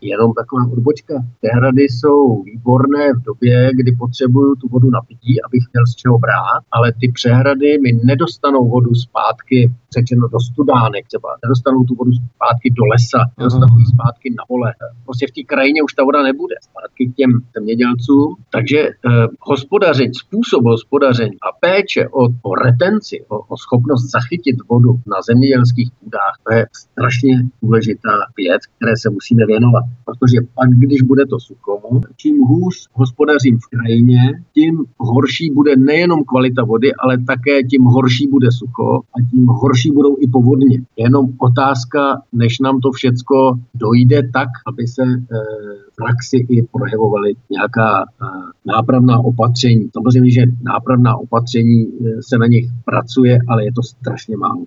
B: Jenom taková odbočka. Přehrady jsou výborné v době, kdy potřebuju tu vodu na pití, abych měl z čeho brát, ale ty přehrady mi nedostanou vodu zpátky, řečeno do studánek třeba, nedostanou tu vodu zpátky do lesa, nedostanou ji zpátky na pole. Prostě v té krajině už ta voda nebude zpátky k těm zemědělcům. Takže eh, hospodaření, způsob hospodaření a péče o, o retenci, o, o schopnost zachytit vodu na zemědělských půdách, to je strašně důležité důležitá věc, které se musíme věnovat. Protože pak, když bude to sucho, čím hůř hospodařím v krajině, tím horší bude nejenom kvalita vody, ale také tím horší bude sucho a tím horší budou i povodně. Jenom otázka, než nám to všecko dojde tak, aby se e, v praxi i projevovaly nějaká e, nápravná opatření. Samozřejmě, že nápravná opatření e, se na nich pracuje, ale je to strašně málo.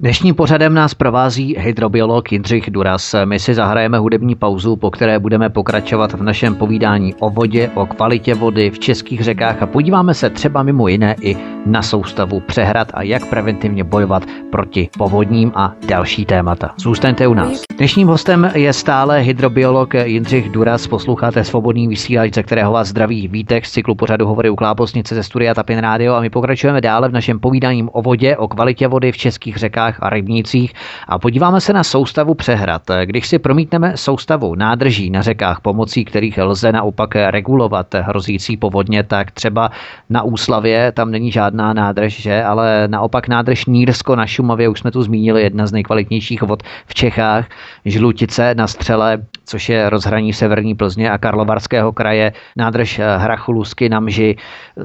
A: Dnešním pořadem nás provází hydrobiolog Jindřich Duras. My si zahrajeme hudební pauzu, po které budeme pokračovat v našem povídání o vodě, o kvalitě vody v českých řekách a podíváme se třeba mimo jiné i na soustavu přehrad a jak preventivně bojovat proti povodním a další témata. Zůstaňte u nás. Dnešním hostem je stále hydrobiolog Jindřich Duras. Posloucháte svobodný vysílač, ze kterého vás zdraví vítek z cyklu pořadu Hovory u Klábosnice ze studia Tapin Radio a my pokračujeme dále v našem povídání o vodě, o kvalitě vody v českých řekách a rybnících a podíváme se na soustavu přehrad. Když si promítneme soustavu nádrží na řekách, pomocí kterých lze naopak regulovat hrozící povodně, tak třeba na Úslavě tam není žádná nádrž, že? ale naopak nádrž Nýrsko na Šumavě, už jsme tu zmínili, jedna z nejkvalitnějších vod v Čechách, Žlutice na Střele, což je rozhraní severní Plzně a Karlovarského kraje, nádrž Hrachulusky na Mži.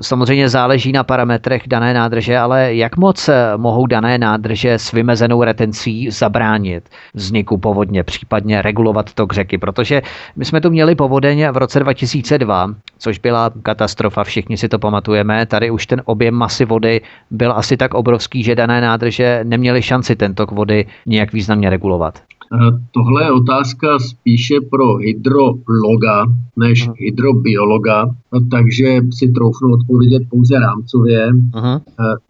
A: Samozřejmě záleží na parametrech dané nádrže, ale jak moc mohou dané nádrže s vymezenou retencí zabránit vzniku povodně, případně regulovat tok řeky, protože my jsme tu měli povodeň v roce 2002, což byla katastrofa, všichni si to pamatujeme. Tady už ten objem masy vody byl asi tak obrovský, že dané nádrže neměly šanci ten tok vody nějak významně regulovat.
B: Eh, tohle je otázka spíše pro hydrologa než uh-huh. hydrobiologa, no, takže si troufnu odpovědět pouze rámcově. Uh-huh.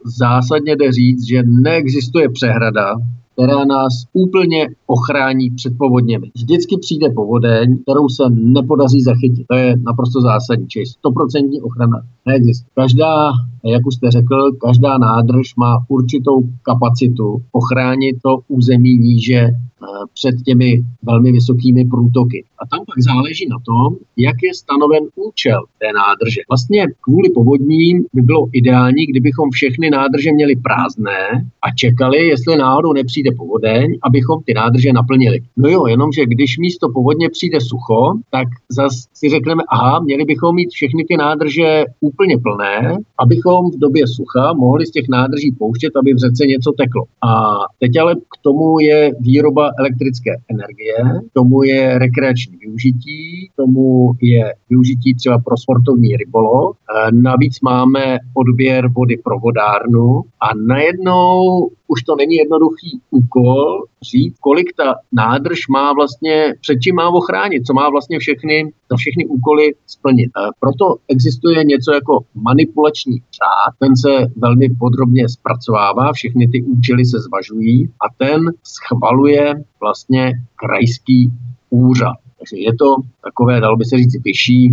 B: Zásadně jde říct, že neexistuje přehrada, která nás úplně ochrání před povodněmi. Vždycky přijde povodeň, kterou se nepodaří zachytit. To je naprosto zásadní, čili 100% ochrana neexistuje. Každá, jak už jste řekl, každá nádrž má určitou kapacitu ochránit to území níže Eh, před těmi velmi vysokými průtoky. A tam pak záleží na tom, jak je stanoven účel té nádrže. Vlastně kvůli povodním by bylo ideální, kdybychom všechny nádrže měli prázdné a čekali, jestli náhodou nepřijde povodeň, abychom ty nádrže naplnili. No jo, jenomže když místo povodně přijde sucho, tak zase si řekneme, aha, měli bychom mít všechny ty nádrže úplně plné, abychom v době sucha mohli z těch nádrží pouštět, aby v řece něco teklo. A teď ale k tomu je výroba elektrické energie, tomu je rekreační využití, tomu je využití třeba pro sportovní rybolov. Navíc máme odběr vody pro vodárnu a najednou už to není jednoduchý úkol říct, kolik ta nádrž má vlastně, před čím má ochránit, co má vlastně všechny, za všechny úkoly splnit. Proto existuje něco jako manipulační řád, ten se velmi podrobně zpracovává, všechny ty účely se zvažují a ten schvaluje vlastně krajský úřad. Takže je to takové, dalo by se říct, vyšší,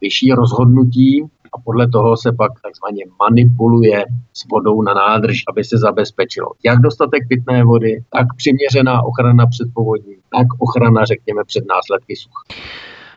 B: vyšší rozhodnutí, a podle toho se pak takzvaně manipuluje s vodou na nádrž, aby se zabezpečilo jak dostatek pitné vody, tak přiměřená ochrana před povodní, tak ochrana, řekněme, před následky sucha.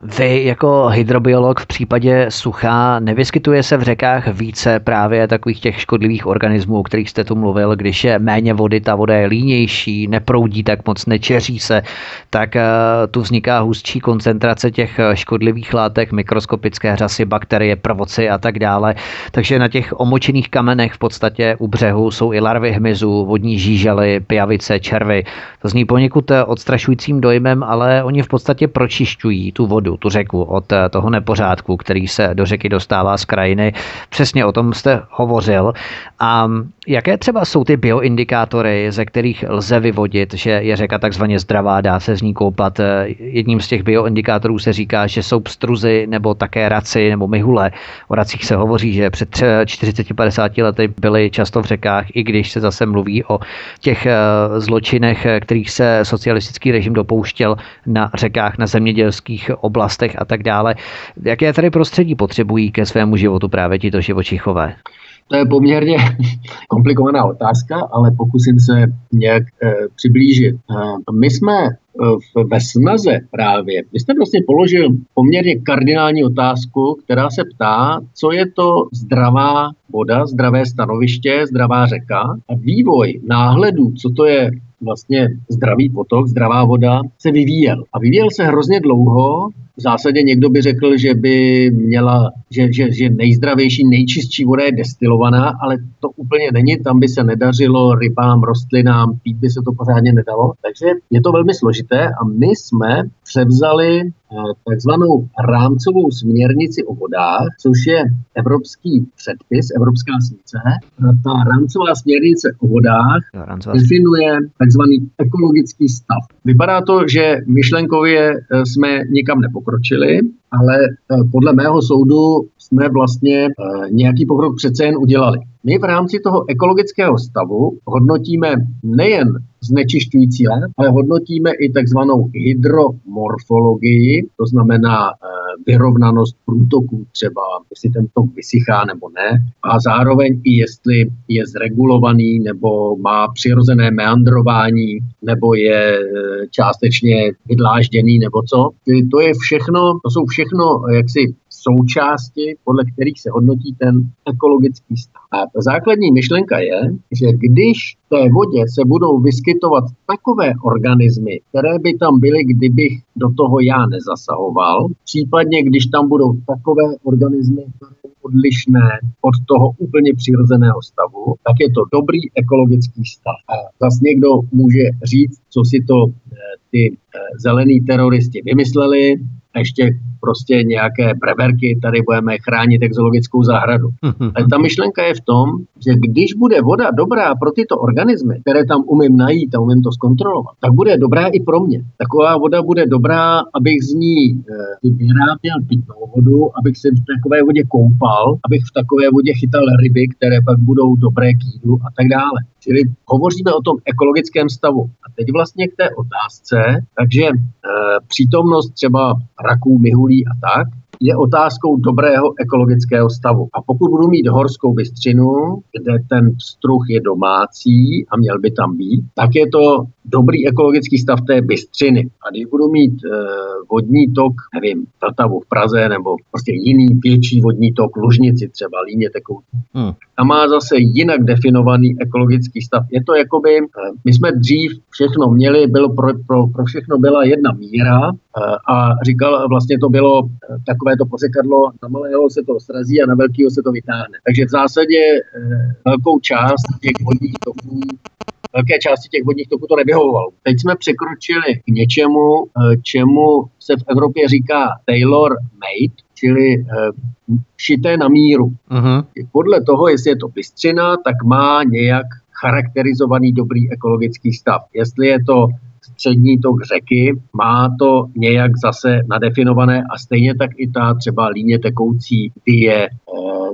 A: Vy jako hydrobiolog v případě sucha nevyskytuje se v řekách více právě takových těch škodlivých organismů, o kterých jste tu mluvil, když je méně vody, ta voda je línější, neproudí tak moc, nečeří se, tak eh, tu vzniká hustší koncentrace těch eh, škodlivých látek, mikroskopické řasy, bakterie, prvoci a tak dále. Takže na těch omočených kamenech v podstatě u břehu jsou i larvy hmyzu, vodní žížely, pijavice, červy. To zní poněkud eh, odstrašujícím dojmem, ale oni v podstatě pročišťují tu vodu vodu, tu řeku, od eh, toho nepořádku, který se do řeky dostává z krajiny. Přesně o tom jste hovořil. A jaké třeba jsou ty bioindikátory, ze kterých lze vyvodit, že je řeka takzvaně zdravá, dá se z ní koupat? Jedním z těch bioindikátorů se říká, že jsou pstruzy nebo také raci nebo myhule. O racích se hovoří, že před 40-50 lety byly často v řekách, i když se zase mluví o těch eh, zločinech, kterých se socialistický režim dopouštěl na řekách, na zemědělských oblastech a tak dále. Jaké tady prostředí potřebují ke svému životu právě tito živočichové?
B: To je poměrně [laughs] komplikovaná otázka, ale pokusím se nějak e, přiblížit. E, my jsme ve snaze právě, vy jste vlastně položil poměrně kardinální otázku, která se ptá, co je to zdravá voda, zdravé stanoviště, zdravá řeka a vývoj náhledu, co to je vlastně zdravý potok, zdravá voda, se vyvíjel. A vyvíjel se hrozně dlouho. V zásadě někdo by řekl, že by měla, že, že, že nejzdravější, nejčistší voda je destilovaná, ale to úplně není. Tam by se nedařilo rybám, rostlinám, pít by se to pořádně nedalo. Takže je to velmi složité a my jsme převzali Eh, takzvanou rámcovou směrnici o vodách, což je evropský předpis, evropská směrnice. Eh, ta rámcová směrnice o vodách definuje takzvaný ekologický stav. Vypadá to, že myšlenkově eh, jsme nikam nepokročili, ale podle mého soudu jsme vlastně nějaký pokrok přece jen udělali. My v rámci toho ekologického stavu hodnotíme nejen znečišťující látek, ale hodnotíme i takzvanou hydromorfologii, to znamená eh, vyrovnanost průtoků třeba, jestli ten tok vysychá nebo ne, a zároveň i jestli je zregulovaný nebo má přirozené meandrování, nebo je eh, částečně vydlážděný nebo co. To je všechno, to jsou všechno jaksi součásti, podle kterých se hodnotí ten ekologický stav. A základní myšlenka je, že když v té vodě se budou vyskytovat takové organismy, které by tam byly, kdybych do toho já nezasahoval, případně když tam budou takové organismy, které odlišné od toho úplně přirozeného stavu, tak je to dobrý ekologický stav. A zase někdo může říct, co si to eh, ty eh, zelení teroristi vymysleli, a ještě prostě nějaké preverky, tady budeme chránit exologickou zahradu. Ale ta myšlenka je v tom, že když bude voda dobrá pro tyto organismy, které tam umím najít a umím to zkontrolovat, tak bude dobrá i pro mě. Taková voda bude dobrá, abych z ní vyráběl pitnou vodu, abych se v takové vodě koupal, abych v takové vodě chytal ryby, které pak budou dobré k jídlu a tak dále. Čili hovoříme o tom ekologickém stavu. A teď vlastně k té otázce, takže e, přítomnost třeba raků, myhulí a tak, je otázkou dobrého ekologického stavu. A pokud budu mít horskou bystřinu, kde ten struh je domácí a měl by tam být, tak je to dobrý ekologický stav té bystřiny. A když budu mít e, vodní tok, nevím, Vltavu v Praze nebo prostě jiný větší vodní tok, Lužnici třeba, Líně tekou, hmm. a má zase jinak definovaný ekologický stav. Je to jakoby, e, my jsme dřív všechno měli, bylo pro, pro, pro všechno byla jedna míra e, a říkal, vlastně to bylo takové to pořekadlo, na malého se to srazí a na velkého se to vytáhne. Takže v zásadě velkou část těch vodních toků velké části těch vodních toků to nevyhovovalo. Teď jsme překročili k něčemu, eh, čemu se v Evropě říká tailor made, čili eh, šité na míru. Uh-huh. Podle toho, jestli je to bystřina, tak má nějak charakterizovaný dobrý ekologický stav. Jestli je to střední tok řeky, má to nějak zase nadefinované a stejně tak i ta třeba líně tekoucí, je e,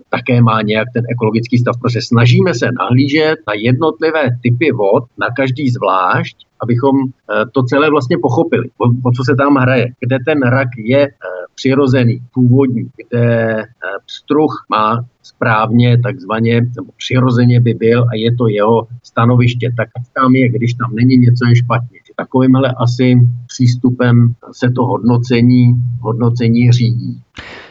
B: také má nějak ten ekologický stav, protože snažíme se nahlížet na jednotlivé typy vod, na každý zvlášť, abychom e, to celé vlastně pochopili, o, o co se tam hraje, kde ten rak je e, přirozený, původní, kde struh má správně, takzvaně, nebo přirozeně by byl a je to jeho stanoviště, tak tam je, když tam není něco je špatně takovýmhle asi přístupem se to hodnocení, hodnocení řídí.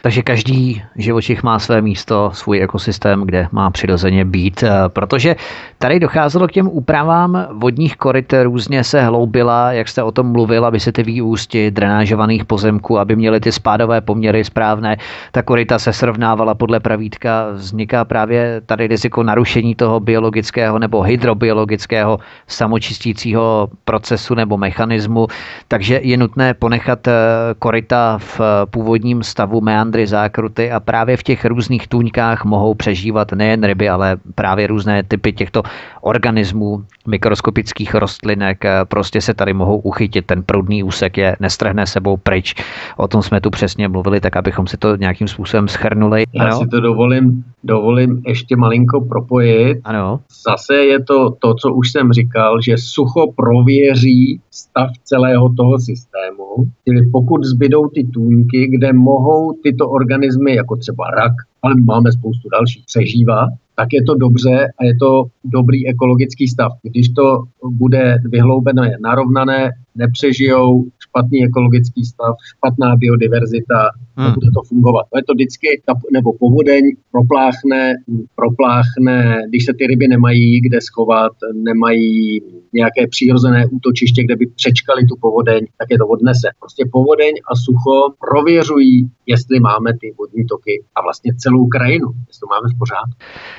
A: Takže každý živočich má své místo, svůj ekosystém, kde má přirozeně být. Eh, protože tady docházelo k těm úpravám vodních koryt, různě se hloubila, jak jste o tom mluvil, aby se ty výústi drenážovaných pozemků, aby měly ty spádové poměry správné. Ta koryta se srovnávala podle pravítka. Vzniká právě tady riziko narušení toho biologického nebo hydrobiologického samočistícího procesu nebo mechanismu. Takže je nutné ponechat eh, koryta v původním stavu meandry zákruty a právě v těch různých tůňkách mohou přežívat nejen ryby, ale právě různé typy těchto organismů, mikroskopických rostlinek, eh, prostě se tady mohou uchytit. Ten proudný úsek je nestrhne sebou pryč. O tom jsme tu přesně mluvili, tak abychom si to nějakým způsobem schrnuli.
C: Já ano? si to dovolím, dovolím ještě malinko propojit.
A: Ano.
C: Zase je to to, co už jsem říkal, že sucho prověří stav celého toho systému. Čili pokud zbydou ty tůňky, kde mohou tyto organismy, jako třeba rak, ale máme spoustu dalších, přežívat, tak je to dobře a je to dobrý ekologický stav. Když to bude vyhloubené, narovnané, nepřežijou, špatný ekologický stav, špatná biodiverzita, hmm. bude to fungovat. To je to vždycky, nebo povodeň propláchne, propláchne, když se ty ryby nemají kde schovat, nemají nějaké přirozené útočiště, kde by přečkali tu povodeň, tak je to odnese. Prostě povodeň a sucho prověřují, jestli máme ty vodní toky a vlastně celou krajinu, jestli to máme v pořádku.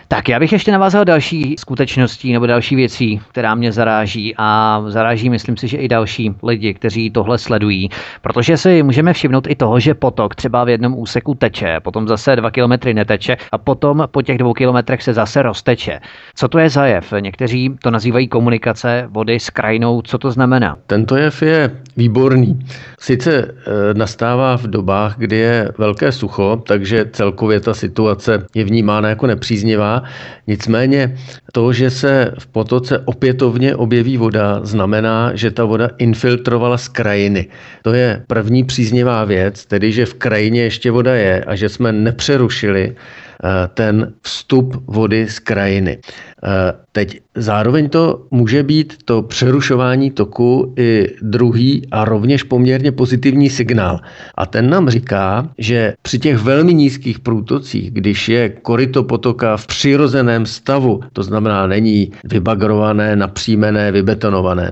A: Tak já bych ještě navázal další skutečností nebo další věcí, která mě zaráží a zaráží, myslím si, že i další lidi, kteří tohle sledují, protože si můžeme všimnout i toho, že potok třeba v jednom úseku teče, potom zase dva kilometry neteče a potom po těch dvou kilometrech se zase rozteče. Co to je za jev? Někteří to nazývají komunikace vody s krajinou. Co to znamená?
B: Tento jev je výborný. Sice e, nastává v dobách, kdy je velké sucho, takže celkově ta situace je vnímána jako nepříznivá. Nicméně to, že se v potoce opětovně objeví voda, znamená, že ta voda infiltrovala z krajiny. To je první příznivá věc, tedy že v krajině ještě voda je a že jsme nepřerušili Eh, ten vstup vody z krajiny. Eh, teď zároveň to může být to přerušování toku i druhý a rovněž poměrně pozitivní signál. A ten nám říká, že při těch velmi nízkých průtocích, když je koryto potoka v přirozeném stavu, to znamená není vybagrované, napřímené, vybetonované,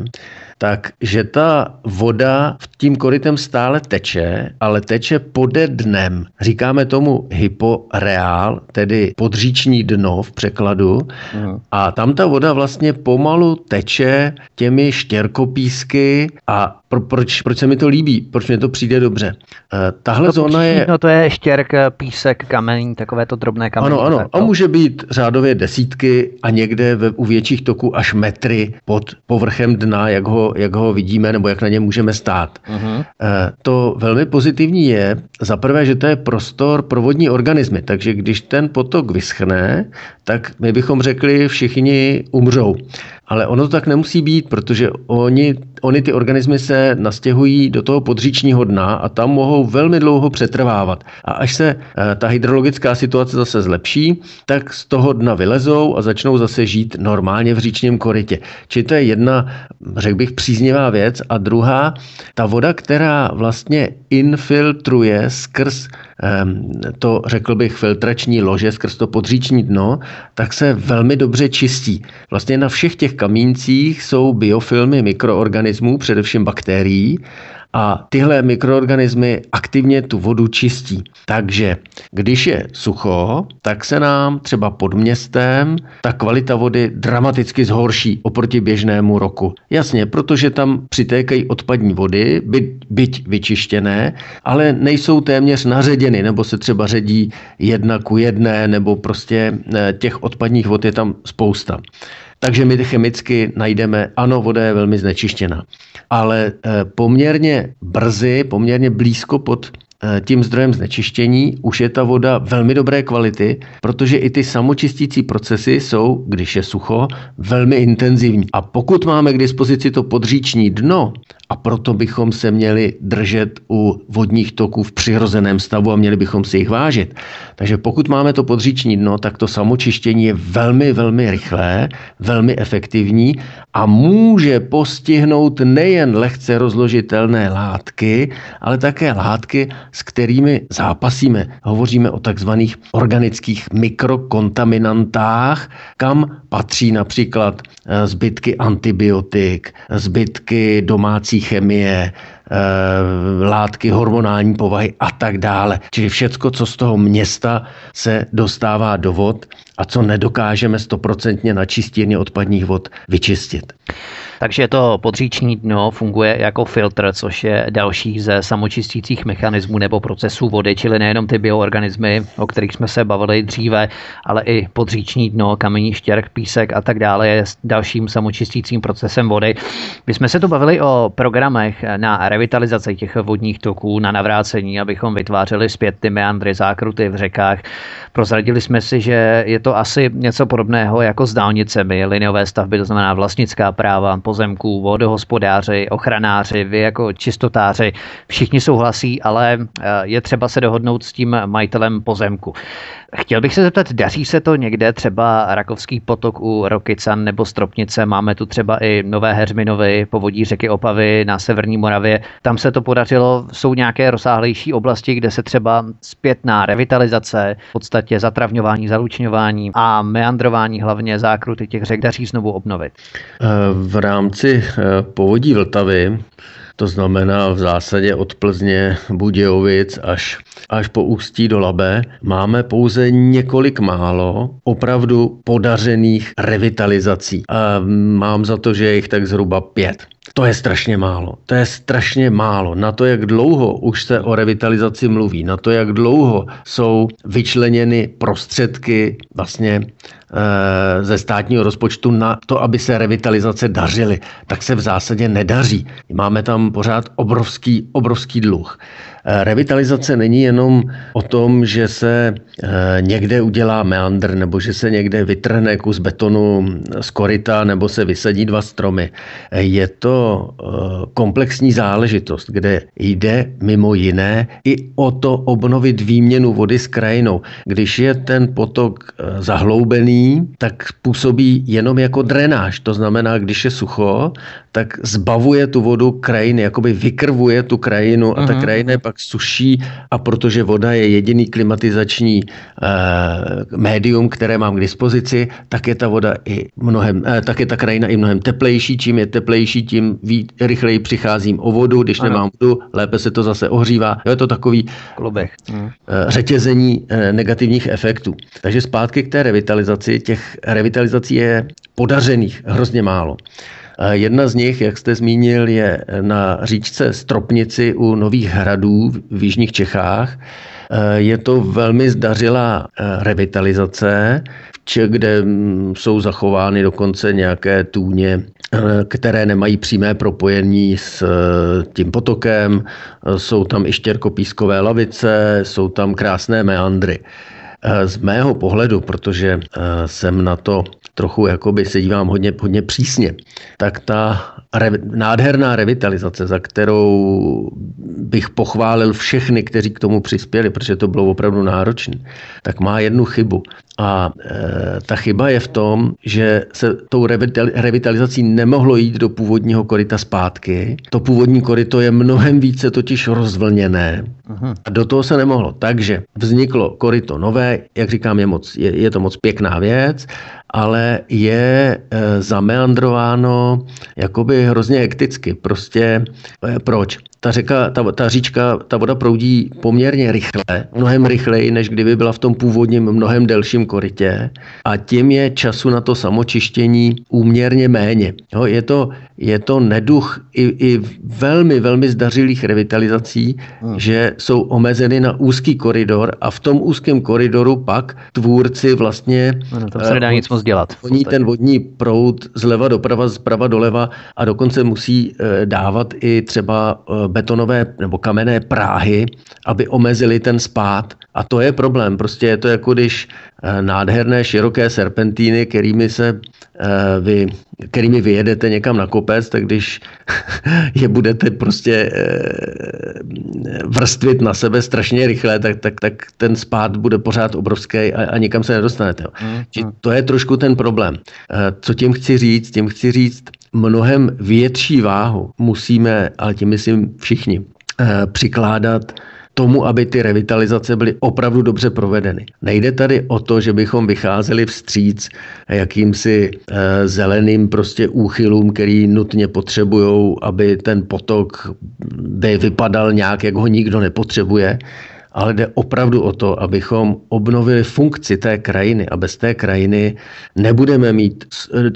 B: takže ta voda v tím korytem stále teče, ale teče pode dnem. Říkáme tomu hyporeál, tedy podříční dno v překladu. Uh-huh. A tam ta voda vlastně pomalu teče těmi štěrkopísky a pro, proč, proč se mi to líbí, proč mi to přijde dobře. Uh, tahle to zóna je...
A: No to je štěrk, písek, kamení, takové to drobné kamení.
B: Ano, ano. A může být řádově desítky a někde ve, u větších toků až metry pod povrchem dna, jak ho, jak ho vidíme nebo jak na něm můžeme stát. Uh-huh. Uh, to velmi pozitivní je, za prvé, že to je prostor pro vodní organismy, takže když ten potok vyschne, tak my bychom řekli, všichni umřou. Ale ono to tak nemusí být, protože oni, oni ty organismy se nastěhují do toho podříčního dna a tam mohou velmi dlouho přetrvávat. A až se eh, ta hydrologická situace zase zlepší, tak z toho dna vylezou a začnou zase žít normálně v říčním korytě. Čili to je jedna, řekl bych, příznivá věc. A druhá, ta voda, která vlastně infiltruje skrz to, řekl bych, filtrační lože skrz to podříční dno, tak se velmi dobře čistí. Vlastně na všech těch kamíncích jsou biofilmy mikroorganismů, především bakterií, a tyhle mikroorganismy aktivně tu vodu čistí. Takže když je sucho, tak se nám třeba pod městem ta kvalita vody dramaticky zhorší oproti běžnému roku. Jasně, protože tam přitékají odpadní vody, byť, byť vyčištěné, ale nejsou téměř naředěny, nebo se třeba ředí jedna ku jedné, nebo prostě eh, těch odpadních vod je tam spousta. Takže my chemicky najdeme, ano, voda je velmi znečištěná. Ale eh, poměrně brzy, poměrně blízko pod eh, tím zdrojem znečištění už je ta voda velmi dobré kvality, protože i ty samočistící procesy jsou, když je sucho, velmi intenzivní. A pokud máme k dispozici to podříční dno a proto bychom se měli držet u vodních toků v přirozeném stavu a měli bychom si jich vážit. Takže pokud máme to podříční dno, tak to samočištění je velmi, velmi rychlé, velmi efektivní a může postihnout nejen lehce rozložitelné látky, ale také látky, s kterými zápasíme. Hovoříme o takzvaných organických mikrokontaminantách, kam patří například eh, zbytky antibiotik, zbytky domácí chemie, eh, látky hormonální povahy a tak dále. Čili všecko, co z toho města se dostává do vod a co nedokážeme stoprocentně na čistírně odpadních vod vyčistit.
A: Takže to podříční dno funguje jako filtr, což je další ze samočistících mechanismů nebo procesů vody, čili nejenom ty bioorganismy, o kterých jsme se bavili dříve, ale i podříční dno, kamení štěrk, písek a tak dále je dalším samočistícím procesem vody. My jsme se tu bavili o programech na revitalizaci těch vodních toků, na navrácení, abychom vytvářeli zpět ty meandry, zákruty v řekách. Prozradili jsme si, že je to asi něco podobného jako s dálnicemi, liniové stavby, to znamená vlastnická práva, pozemků, vodohospodáři, ochranáři, vy jako čistotáři, všichni souhlasí, ale eh, je třeba se dohodnout s tím majitelem pozemku. Chtěl bych se zeptat, daří se to někde, třeba Rakovský potok u Rokycan nebo Stropnice, máme tu třeba i Nové Heřminovy, povodí řeky Opavy na Severní Moravě, tam se to podařilo, jsou nějaké rozsáhlejší oblasti, kde se třeba zpětná revitalizace, v podstatě zatravňování, zalučňování a meandrování hlavně zákruty těch řek daří znovu obnovit.
B: Eh, v rámci eh, povodí Vltavy to znamená v zásadě od Plzně, Budějovic až, až po Ústí do Labe. Máme pouze několik málo opravdu podařených revitalizací. A mám za to, že je jich tak zhruba pět. To je strašně málo. To je strašně málo. Na to, jak dlouho už se o revitalizaci mluví, na to, jak dlouho jsou vyčleněny prostředky vlastně e, ze státního rozpočtu na to, aby se revitalizace dařily, tak se v zásadě nedaří. Máme tam pořád obrovský, obrovský dluh. Eh, revitalizace není jenom o tom, že se eh, někde udělá meandr nebo že se někde vytrhne kus betonu z korita nebo se vysadí dva stromy. Eh, je to komplexní záležitost, kde jde mimo jiné i o to obnovit výměnu vody s krajinou. Když je ten potok zahloubený, tak působí jenom jako drenáž. To znamená, když je sucho, tak zbavuje tu vodu krajiny, jakoby vykrvuje tu krajinu a ta mhm. krajina je pak suší a protože voda je jediný klimatizační uh, médium, které mám k dispozici, tak je ta voda i mnohem, uh, tak je ta krajina i mnohem teplejší. Čím je teplejší, tím ví, rychleji přicházím o vodu. Když ano. nemám vodu, lépe se to zase ohřívá. Jo, je to takový
A: Klobech.
B: Uh, řetězení uh, negativních efektů. Takže zpátky k té revitalizaci. Těch revitalizací je podařených hrozně málo. Jedna z nich, jak jste zmínil, je na říčce Stropnici u Nových hradů v Jižních Čechách. Je to velmi zdařilá eh, revitalizace, kde mm, jsou zachovány dokonce nějaké tůně, eh, které nemají přímé propojení s eh, tím potokem. Jsou tam i štěrkopískové lavice, jsou tam krásné meandry. Z mého pohledu, protože jsem na to trochu jakoby se dívám hodně, hodně přísně, tak ta re, nádherná revitalizace, za kterou bych pochválil všechny, kteří k tomu přispěli, protože to bylo opravdu náročné, tak má jednu chybu. A e, ta chyba je v tom, že se tou revitalizací nemohlo jít do původního koryta zpátky. To původní koryto je mnohem více totiž rozvlněné. Aha. A do toho se nemohlo. Takže vzniklo koryto nové, jak říkám, je, moc, je, je to moc pěkná věc, ale je e, zameandrováno jakoby hrozně hekticky. Prostě e, proč? ta řeka, ta, ta říčka, ta voda proudí poměrně rychle, mnohem rychleji, než kdyby byla v tom původním mnohem delším korytě a tím je času na to samočištění úměrně méně. Jo, je, to, je to neduch i, i velmi, velmi zdařilých revitalizací, hmm. že jsou omezeny na úzký koridor a v tom úzkém koridoru pak tvůrci vlastně...
A: Ano, tam se nedá uh, nic moc dělat.
B: Oni ten vodní proud zleva doprava, zprava doleva a dokonce musí uh, dávat i třeba uh, betonové nebo kamenné práhy, aby omezili ten spád. A to je problém. Prostě je to jako když nádherné široké serpentíny, kterými se vy, kterými vyjedete někam na kopec, tak když [laughs] je budete prostě vrstvit na sebe strašně rychle, tak, tak, tak ten spát bude pořád obrovský a, a nikam se nedostanete. Mm, mm. To je trošku ten problém. Co tím chci říct? Tím chci říct, mnohem větší váhu musíme, ale tím myslím všichni, eh, přikládat tomu, aby ty revitalizace byly opravdu dobře provedeny. Nejde tady o to, že bychom vycházeli vstříc jakýmsi e, zeleným prostě úchylům, který nutně potřebují, aby ten potok by vypadal nějak, jak ho nikdo nepotřebuje ale jde opravdu o to, abychom obnovili funkci té krajiny a bez té krajiny nebudeme mít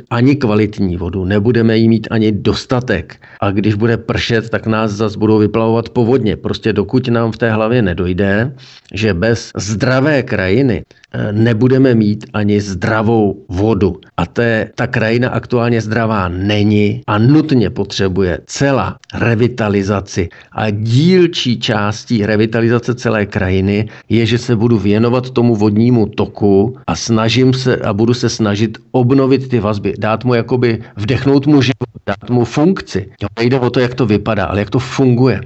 B: ani kvalitní vodu, nebudeme jí mít ani dostatek. A když bude pršet, tak nás zase budou vyplavovat povodně. Prostě dokud nám v té hlavě nedojde, že bez zdravé krajiny nebudeme mít ani zdravou vodu. A té, ta krajina aktuálně zdravá není a nutně potřebuje celá revitalizaci. A dílčí částí revitalizace celé krajiny je, že se budu věnovat tomu vodnímu toku a snažím se a budu se snažit obnovit ty vazby, dát mu jakoby vdechnout mu život, dát mu funkci. Jo, nejde o to, jak to vypadá, ale jak to funguje.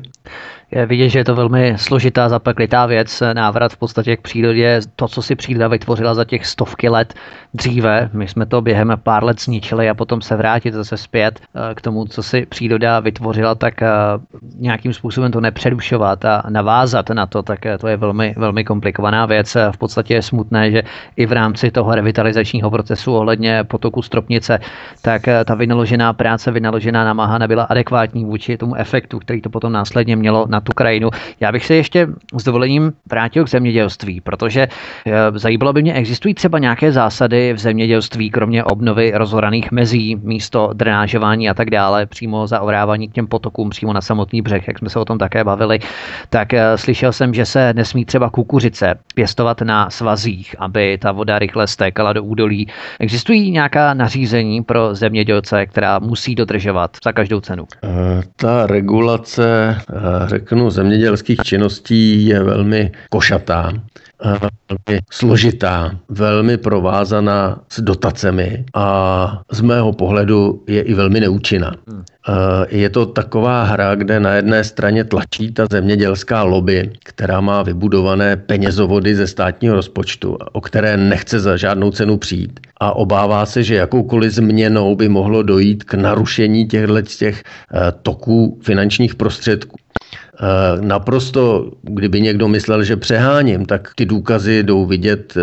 A: Je vidět, že je to velmi složitá, zapeklitá věc, návrat v podstatě k přírodě, to, co si příroda vytvořila za těch stovky let dříve. My jsme to během pár let zničili a potom se vrátit zase zpět eh, k tomu, co si příroda vytvořila, tak eh, nějakým způsobem to nepřerušovat a navázat na to, tak eh, to je velmi, velmi komplikovaná věc. V podstatě je smutné, že i v rámci toho revitalizačního procesu ohledně potoku Stropnice, tak ta vynaložená práce, vynaložená namaha nebyla adekvátní vůči tomu efektu, který to potom následně mělo na tu krajinu. Já bych se ještě s dovolením vrátil k zemědělství, protože eh, zajímalo by mě, existují třeba nějaké zásady v zemědělství, kromě obnovy rozhoraných mezí, místo drenážování a tak dále, přímo zaorávání k těm potokům, přímo na samotný břeh, jak jsme se o tom také bavili, tak eh, slyšel jsem, že se nesmí třeba kukuřice pěstovat na svazích, aby ta voda rychle stékala do údolí. Existují nějaká nařízení pro zemědělce, která musí dodržovat za každou cenu?
B: Eh, ta regulace, řekl řeknu, zemědělských činností je velmi košatá, velmi složitá, velmi provázaná s dotacemi a z mého pohledu je i velmi neúčinná. Hmm. Je to taková hra, kde na jedné straně tlačí ta zemědělská lobby, která má vybudované penězovody ze státního rozpočtu, o které nechce za žádnou cenu přijít. A obává se, že jakoukoliv změnou by mohlo dojít k narušení těchto těch eh, toků finančních prostředků. Eh, naprosto, kdyby někdo myslel, že přeháním, tak ty důkazy jdou vidět eh,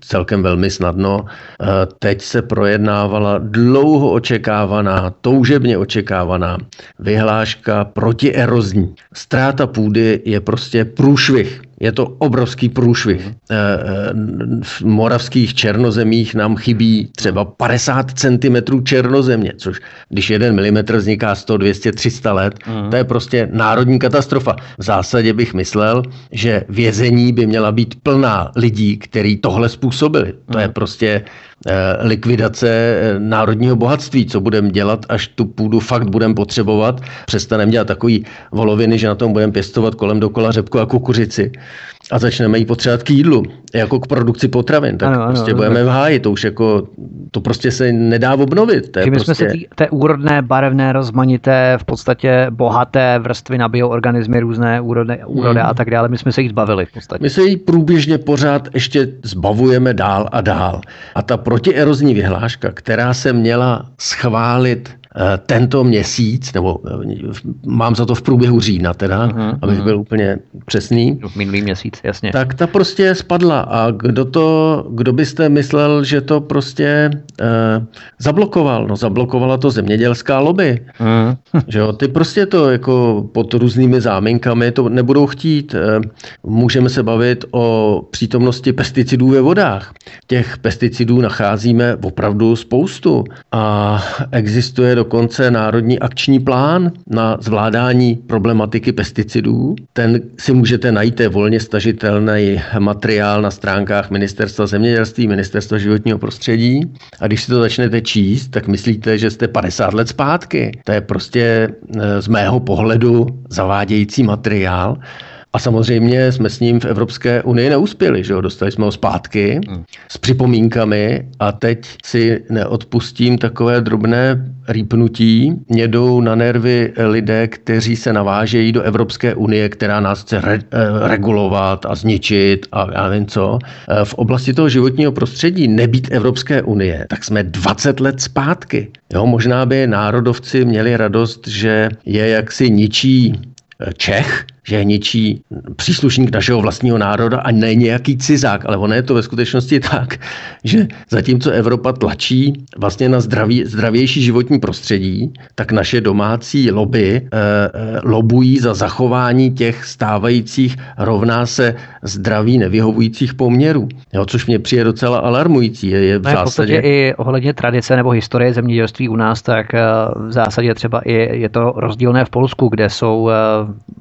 B: celkem velmi snadno. Eh, teď se projednávala dlouho očekávaná, toužebně očekávaná vyhláška protierozní. Ztráta půdy je prostě průšvih. Je to obrovský průšvih. Mhm. V moravských černozemích nám chybí třeba 50 cm černozemě, což když jeden milimetr vzniká 100, 200, 300 let, uh-huh. to je prostě národní katastrofa. V zásadě bych myslel, že vězení by měla být plná lidí, kteří tohle způsobili. To je mhm. prostě Eh, likvidace eh, národního bohatství, co budeme dělat, až tu půdu fakt budeme potřebovat. Přestaneme dělat takový voloviny, že na tom budeme pěstovat kolem dokola řepku a kukuřici a začneme ji potřebovat k jídlu, jako k produkci potravin, tak ano, prostě ano, budeme ano. v háji, to už jako, to prostě se nedá obnovit. To
A: je my prostě... jsme si tý, té úrodné, barevné, rozmanité, v podstatě bohaté vrstvy na bioorganismy, různé úrodné, úrody hmm. a tak dále, my jsme se jich zbavili v podstatě.
B: My se jí průběžně pořád ještě zbavujeme dál a dál. A ta protierozní vyhláška, která se měla schválit tento měsíc, nebo eh, mám za to v průběhu října teda, uh-huh, abych uh-huh. byl úplně přesný.
A: Minulý měsíc, jasně.
B: Tak ta prostě spadla a kdo to, kdo byste myslel, že to prostě uh, zablokoval? No zablokovala to zemědělská lobby. Uh-huh. Že jo, ty prostě to jako pod různými záminkami to nebudou chtít. Můžeme se bavit o přítomnosti pesticidů ve vodách. Těch pesticidů nacházíme opravdu spoustu a existuje do dokonce Národní akční plán na zvládání problematiky pesticidů. Ten si můžete najít, je volně stažitelný materiál na stránkách Ministerstva zemědělství, Ministerstva životního prostředí. A když si to začnete číst, tak myslíte, že jste 50 let zpátky. To je prostě eh, z mého pohledu zavádějící materiál. A samozřejmě jsme s ním v Evropské unii neuspěli, že jo? dostali jsme ho zpátky hmm. s připomínkami a teď si neodpustím takové drobné rýpnutí. Mě jdou na nervy lidé, kteří se navážejí do Evropské unie, která nás chce re, eh, regulovat a zničit a já nevím co. Eh, v oblasti toho životního prostředí nebýt Evropské unie, tak jsme 20 let zpátky. Jo, možná by národovci měli radost, že je jaksi ničí eh, Čech, že je ničí příslušník našeho vlastního národa a ne nějaký cizák, ale ono je to ve skutečnosti tak, že zatímco Evropa tlačí vlastně na zdraví, zdravější životní prostředí, tak naše domácí lobby eh, eh, lobují za zachování těch stávajících rovná se zdraví nevyhovujících poměrů, jo, což mě přijde docela alarmující. Je, je v,
A: no, zásadě... v podstatě i ohledně tradice nebo historie zemědělství u nás, tak eh, v zásadě třeba i je to rozdílné v Polsku, kde jsou eh,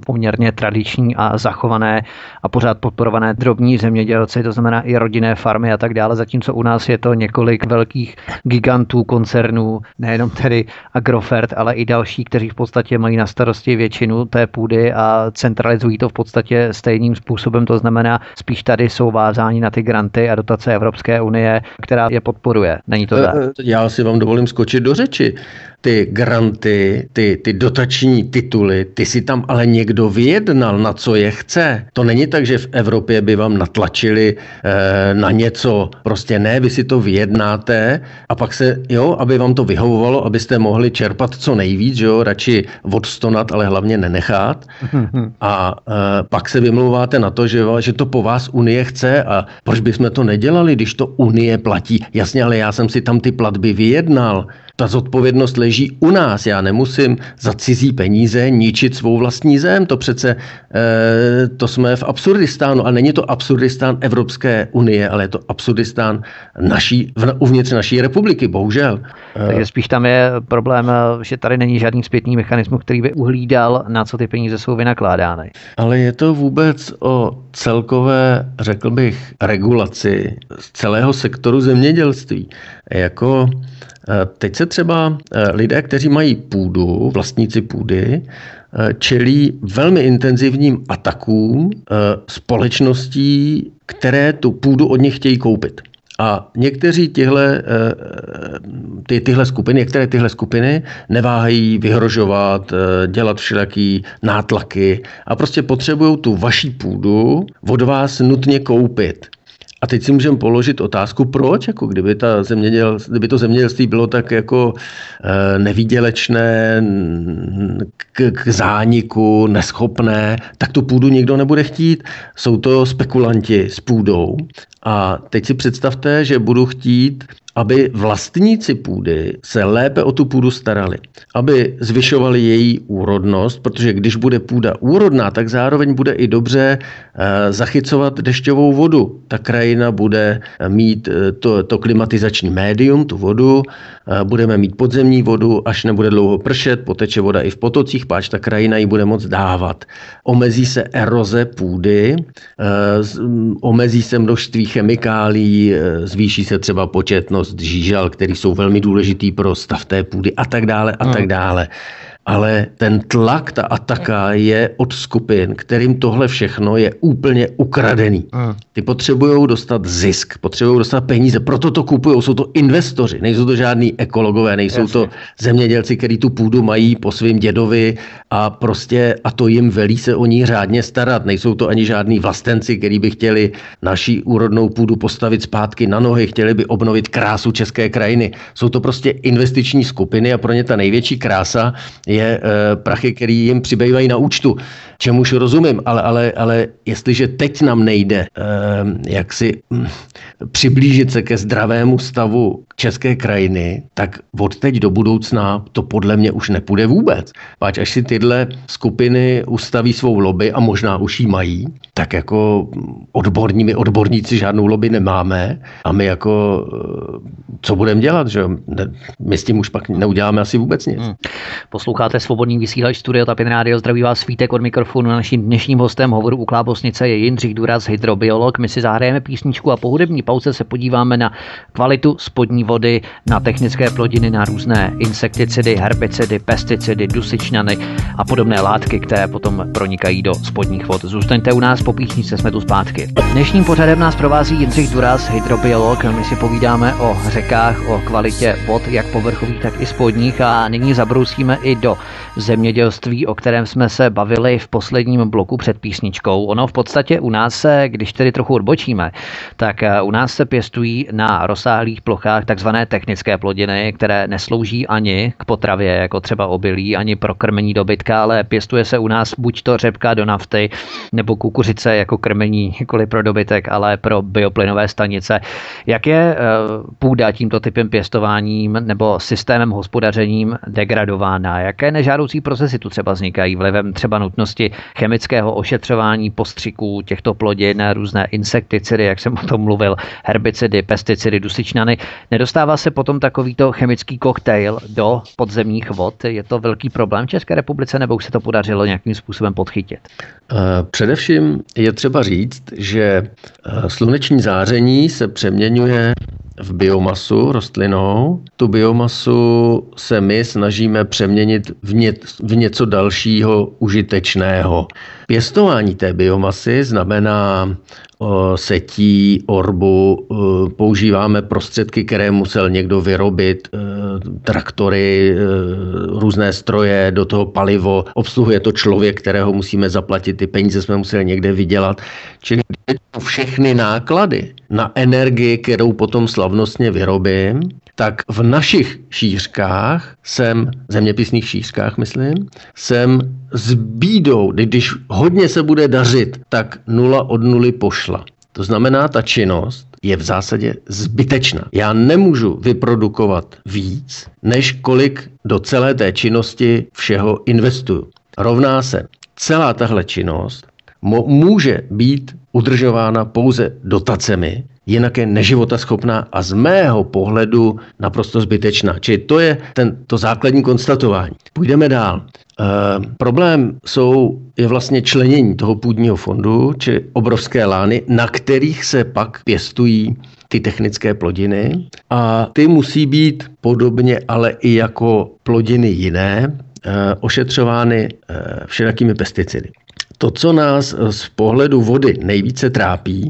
A: poměrně tradiční a zachované a pořád podporované drobní zemědělci, to znamená i rodinné farmy a tak dále, zatímco u nás je to několik velkých gigantů koncernů, nejenom tedy Agrofert, ale i další, kteří v podstatě mají na starosti většinu té půdy a centralizují to v podstatě stejným způsobem, to znamená spíš tady jsou vázáni na ty granty a dotace Evropské unie, která je podporuje. Není to tak?
B: Já si vám dovolím skočit do řeči ty granty, ty, ty dotační tituly, ty si tam ale někdo vyjednal, na co je chce. To není tak, že v Evropě by vám natlačili e, na něco. Prostě ne, vy si to vyjednáte a pak se, jo, aby vám to vyhovovalo, abyste mohli čerpat co nejvíc, jo, radši odstonat, ale hlavně nenechat. [laughs] A e, pak se vymlouváte na to, že, že to po vás Unie chce a proč bychom to nedělali, když to Unie platí. Jasně, ale já jsem si tam ty platby vyjednal. Ta zodpovědnost leží u nás. Já nemusím za cizí peníze ničit svou vlastní zem. To přece e, to jsme v Absurdistánu. A není to Absurdistán Evropské unie, ale je to Absurdistán naší, uvnitř naší republiky, bohužel.
A: Takže spíš tam je problém, že tady není žádný zpětný mechanismus, který by uhlídal, na co ty peníze jsou vynakládány.
B: Ale je to vůbec o celkové, řekl bych, regulaci z celého sektoru zemědělství. Jako Eh, teď se třeba eh, lidé, kteří mají půdu, vlastníci půdy, eh, čelí velmi intenzivním atakům společností, které tu půdu od nich chtějí koupit. A někteří tyhle, ty, tyhle skupiny, některé tyhle skupiny neváhají vyhrožovat, dělat všelijaký nátlaky a prostě potřebují tu vaší půdu od vás nutně koupit. A teď si můžeme položit otázku, proč, jako kdyby, ta zeměděl, kdyby to zemědělství bylo tak jako e, nevýdělečné, k, k zániku, neschopné, tak tu půdu nikdo nebude chtít. Jsou to spekulanti s půdou. A teď si představte, že budu chtít aby vlastníci půdy se lépe o tu půdu starali, aby zvyšovali její úrodnost, protože když bude půda úrodná, tak zároveň bude i dobře eh, zachycovat dešťovou vodu. Ta krajina bude mít eh, to, to klimatizační médium, tu vodu, eh, budeme mít podzemní vodu, až nebude dlouho pršet, poteče voda i v potocích, páč ta krajina ji bude moc dávat. Omezí se eroze půdy, omezí se množství chemikálí, zvýší se třeba početnost dost žížal, který jsou velmi důležitý pro stav té půdy a tak dále a tak hmm. dále ale ten tlak, ta ataka je od skupin, kterým tohle všechno je úplně ukradený. Ty potřebují dostat zisk, potřebují dostat peníze, proto to kupují. Jsou to investoři, nejsou to žádní ekologové, nejsou Jasně. to zemědělci, kteří tu půdu mají po svým dědovi a prostě a to jim velí se o ní řádně starat. Nejsou to ani žádní vlastenci, kteří by chtěli naší úrodnou půdu postavit zpátky na nohy, chtěli by obnovit krásu české krajiny. Jsou to prostě investiční skupiny a pro ně ta největší krása je e, prachy, které jim přibývají na účtu. Čemuž rozumím, ale, ale, ale jestliže teď nám nejde e, jak si hm, přiblížit se ke zdravému stavu české krajiny, tak od teď do budoucna to podle mě už nepůjde vůbec. Páč až si tyhle skupiny ustaví svou lobby a možná už ji mají, tak jako odborní, my odborníci žádnou lobby nemáme a my jako co budeme dělat, že my s tím už pak neuděláme asi vůbec nic. Hmm.
A: Poslouchá Posloucháte svobodný vysílač Studio Tapin Radio. Zdraví vás svítek od mikrofonu. Naším dnešním hostem hovoru u Klábosnice je Jindřich Duras, hydrobiolog. My si zahrajeme písničku a po hudební pauze se podíváme na kvalitu spodní vody, na technické plodiny, na různé insekticidy, herbicidy, pesticidy, dusičnany a podobné látky, které potom pronikají do spodních vod. Zůstaňte u nás po písničce, jsme tu zpátky. Dnešním pořadem nás provází Jindřich Duras, hydrobiolog. My si povídáme o řekách, o kvalitě vod, jak povrchových, tak i spodních a nyní zabrousíme i do zemědělství, o kterém jsme se bavili v posledním bloku před písničkou. Ono v podstatě u nás se, když tedy trochu odbočíme, tak eh, u nás se pěstují na rozsáhlých plochách takzvané technické plodiny, které neslouží ani k potravě, jako třeba obilí, ani pro krmení dobytka, ale pěstuje se u nás buď to řepka do nafty, nebo kukuřice jako krmení, nikoli pro dobytek, ale pro bioplynové stanice. Jak je eh, půda tímto typem pěstováním nebo systémem hospodařením degradována? Jaké nežádoucí procesy tu třeba vznikají vlivem třeba nutnosti chemického ošetřování postřiků těchto plodin, různé insekticidy, jak jsem o tom mluvil, herbicidy, pesticidy, dusičnany. Nedostává se potom takovýto chemický koktejl do podzemních vod? Je to velký problém v České republice nebo už se to podařilo nějakým způsobem podchytit?
B: Eh, především je třeba říct, že eh, sluneční záření se přeměňuje v biomasu rostlinou. Tu biomasu se my snažíme přeměnit v něco dalšího užitečného. Pěstování té biomasy znamená setí, orbu, používáme prostředky, které musel někdo vyrobit, e, traktory, e, různé stroje, do toho palivo, obsluhuje to člověk, kterého musíme zaplatit, ty peníze jsme museli někde vydělat. Čili všechny náklady na energii, kterou potom slavnostně vyrobím, tak v našich šířkách jsem, zeměpisných šířkách myslím, jsem s bídou, když hodně se bude dařit, tak nula od nuly pošla. To znamená, ta činnost je v zásadě zbytečná. Já nemůžu vyprodukovat víc, než kolik do celé té činnosti všeho investuju. Rovná se celá tahle činnost může být udržována pouze dotacemi, jinak je neživotaschopná a z mého pohledu naprosto zbytečná. Čili to je ten, to základní konstatování. Půjdeme dál. E, problém jsou, je vlastně členění toho půdního fondu, či obrovské lány, na kterých se pak pěstují ty technické plodiny a ty musí být podobně, ale i jako plodiny jiné, e, ošetřovány e, všelakými pesticidy. To, co nás z pohledu vody nejvíce trápí,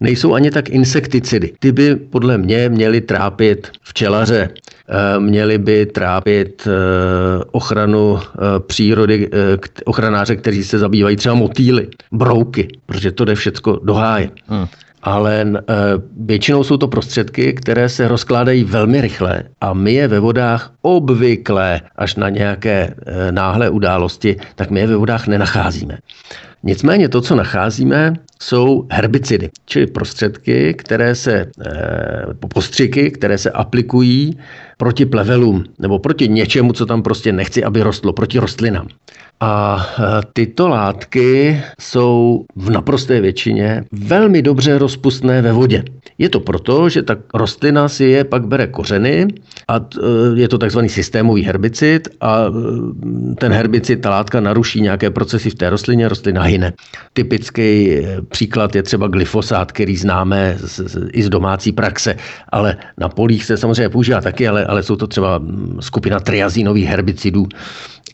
B: nejsou ani tak insekticidy. Ty by podle mě měly trápit včelaře, eh, měly by trápit eh, ochranu eh, přírody, ochranáře, kteří se zabývají třeba motýly, brouky, protože to jde všecko do háje. Hmm ale většinou jsou to prostředky, které se rozkládají velmi rychle a my je ve vodách obvykle, až na nějaké náhlé události, tak my je ve vodách nenacházíme. Nicméně to, co nacházíme, jsou herbicidy, čili prostředky, které se, eh, postřiky, které se aplikují proti plevelům nebo proti něčemu, co tam prostě nechci, aby rostlo, proti rostlinám. A eh, tyto látky jsou v naprosté většině velmi dobře rozpustné ve vodě. Je to proto, že ta rostlina si je pak bere kořeny a eh, je to takzvaný systémový herbicid a ten herbicid, ta látka naruší nějaké procesy v té rostlině, rostlina hyne. Typický Příklad je třeba glyfosát, který známe z, z, i z domácí praxe, ale na polích se samozřejmě používá taky, ale, ale jsou to třeba mm, skupina triazínových herbicidů,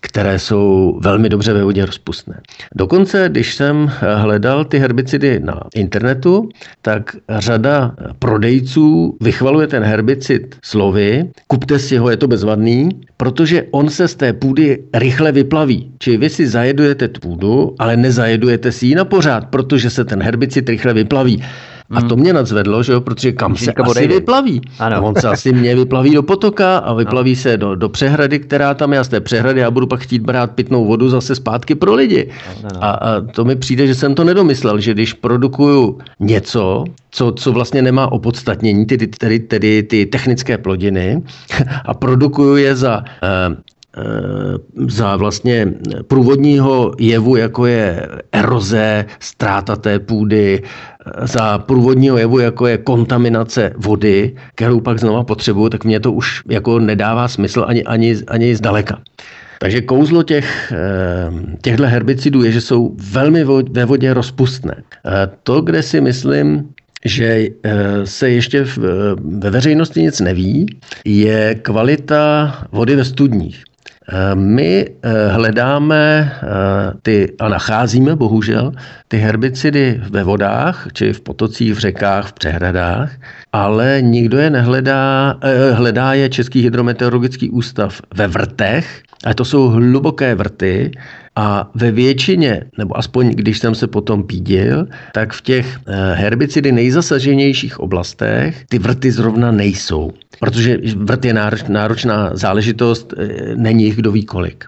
B: které jsou velmi dobře ve vodě rozpustné. Dokonce, když jsem hledal ty herbicidy na internetu, tak řada prodejců vychvaluje ten herbicid slovy, kupte si ho, je to bezvadný, protože on se z té půdy rychle vyplaví. Či vy si zajedujete tu půdu, ale nezajedujete si ji na pořád, protože se ten herbicid rychle vyplaví. A to hmm. mě nadzvedlo, že jo, protože kam se asi vyplaví. Ano. On se asi mě vyplaví do potoka a vyplaví no. se do, do přehrady, která tam je. A z té přehrady já budu pak chtít brát pitnou vodu zase zpátky pro lidi. No, no. A, a to mi přijde, že jsem to nedomyslel, že když produkuju něco, co, co vlastně nemá opodstatnění, tedy, tedy, tedy ty technické plodiny, [laughs] a produkuju je za eh, Eh, za vlastně průvodního jevu, jako je eroze, ztráta té půdy, za průvodního jevu, jako je kontaminace vody, kterou pak znova potřebuju, tak mě to už jako nedává smysl ani, ani, ani zdaleka. Takže kouzlo těch, těchto herbicidů je, že jsou velmi ve vodě rozpustné. To, kde si myslím, že se ještě ve veřejnosti nic neví, je kvalita vody ve studních. My eh, hledáme eh, ty a nacházíme bohužel ty herbicidy ve vodách, či v potocích, v řekách, v přehradách, ale nikdo je nehledá, eh, hledá je Český hydrometeorologický ústav ve vrtech, a to jsou hluboké vrty, a ve většině, nebo aspoň když jsem se potom pídil, tak v těch herbicidy nejzasaženějších oblastech ty vrty zrovna nejsou. Protože vrt je náročná záležitost, není jich kdo ví kolik.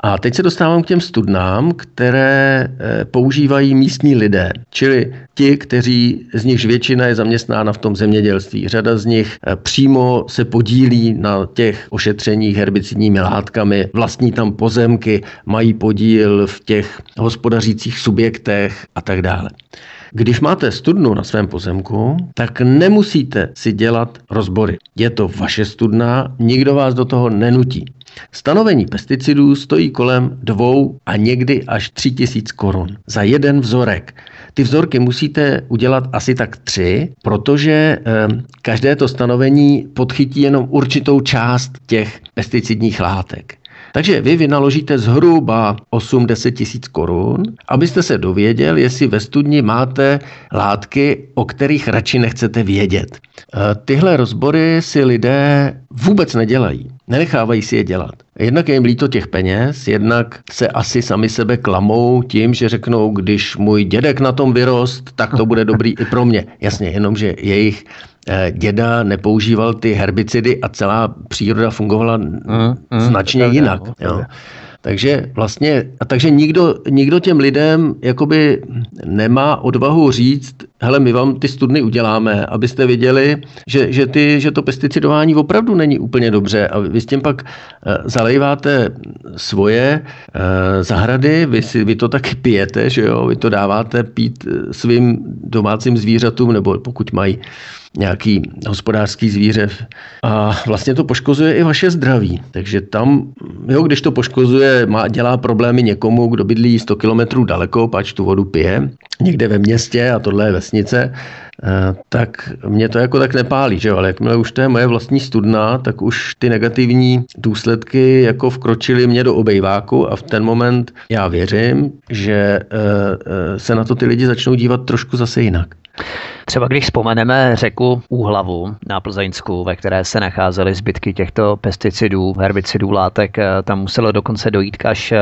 B: A teď se dostávám k těm studnám, které eh, používají místní lidé, čili ti, kteří z nichž většina je zaměstnána v tom zemědělství. Řada z nich eh, přímo se podílí na těch ošetřeních herbicidními látkami, vlastní tam pozemky, mají podíl v těch hospodařících subjektech a tak dále. Když máte studnu na svém pozemku, tak nemusíte si dělat rozbory. Je to vaše studna, nikdo vás do toho nenutí. Stanovení pesticidů stojí kolem dvou a někdy až tři tisíc korun za jeden vzorek. Ty vzorky musíte udělat asi tak tři, protože eh, každé to stanovení podchytí jenom určitou část těch pesticidních látek. Takže vy vynaložíte zhruba 8-10 tisíc korun, abyste se dověděl, jestli ve studni máte látky, o kterých radši nechcete vědět. E, tyhle rozbory si lidé vůbec nedělají. Nenechávají si je dělat. Jednak je jim líto těch peněz, jednak se asi sami sebe klamou tím, že řeknou, když můj dědek na tom vyrost, tak to bude dobrý i pro mě. Jasně, jenomže jejich děda nepoužíval ty herbicidy a celá příroda fungovala mm, mm, značně jinak. Jo. Takže vlastně, a takže nikdo, nikdo těm lidem jakoby nemá odvahu říct, hele, my vám ty studny uděláme, abyste viděli, že, že, ty, že to pesticidování opravdu není úplně dobře a vy s tím pak eh, zalejváte svoje eh, zahrady, vy, si, vy to taky pijete, že jo, vy to dáváte pít svým domácím zvířatům, nebo pokud mají nějaký hospodářský zvíře. A vlastně to poškozuje i vaše zdraví. Takže tam, jo, když to poškozuje, má, dělá problémy někomu, kdo bydlí 100 kilometrů daleko, pač tu vodu pije, někde ve městě a tohle je vesnice, eh, tak mě to jako tak nepálí, že jo? ale jakmile už to je moje vlastní studna, tak už ty negativní důsledky jako vkročily mě do obejváku a v ten moment já věřím, že eh, eh, se na to ty lidi začnou dívat trošku zase jinak.
A: Třeba když vzpomeneme řeku Úhlavu na Plzeňsku, ve které se nacházely zbytky těchto pesticidů, herbicidů, látek, tam muselo dokonce dojít až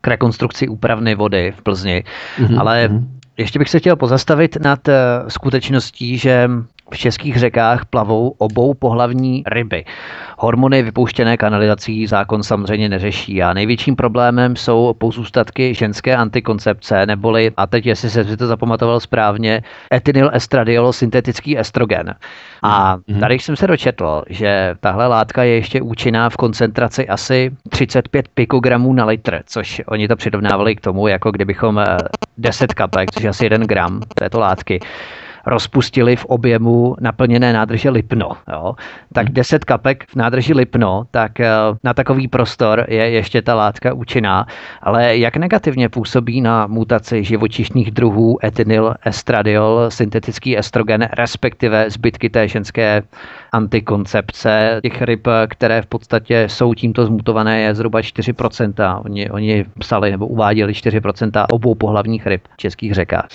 A: k rekonstrukci úpravny vody v Plzni. Mm-hmm. Ale mhm. Ještě bych se chtěl pozastavit nad eh, skutečností, že v českých řekách plavou obou pohlavní ryby. Hormony vypouštěné kanalizací zákon samozřejmě neřeší a největším problémem jsou pozůstatky ženské antikoncepce, neboli, a teď jestli se si to zapamatoval správně, etynyl estradiol syntetický estrogen. A mhm. tady jsem se dočetl, že tahle látka je ještě účinná v koncentraci asi 35 pikogramů na litr, což oni to přirovnávali k tomu, jako kdybychom 10 eh, kapek, což je asi 1 gram této látky, rozpustili v objemu naplněné nádrže Lipno. Jo. Tak 10 hmm. kapek v nádrži Lipno, tak eh, na takový prostor je ještě ta látka účinná. Ale jak negativně působí na mutaci živočišných druhů etynyl estradiol, syntetický estrogen, respektive zbytky té ženské antikoncepce. Těch ryb, které v podstatě jsou tímto zmutované, je zhruba 4%. Oni, oni psali nebo uváděli 4% obou pohlavních ryb v českých řekách.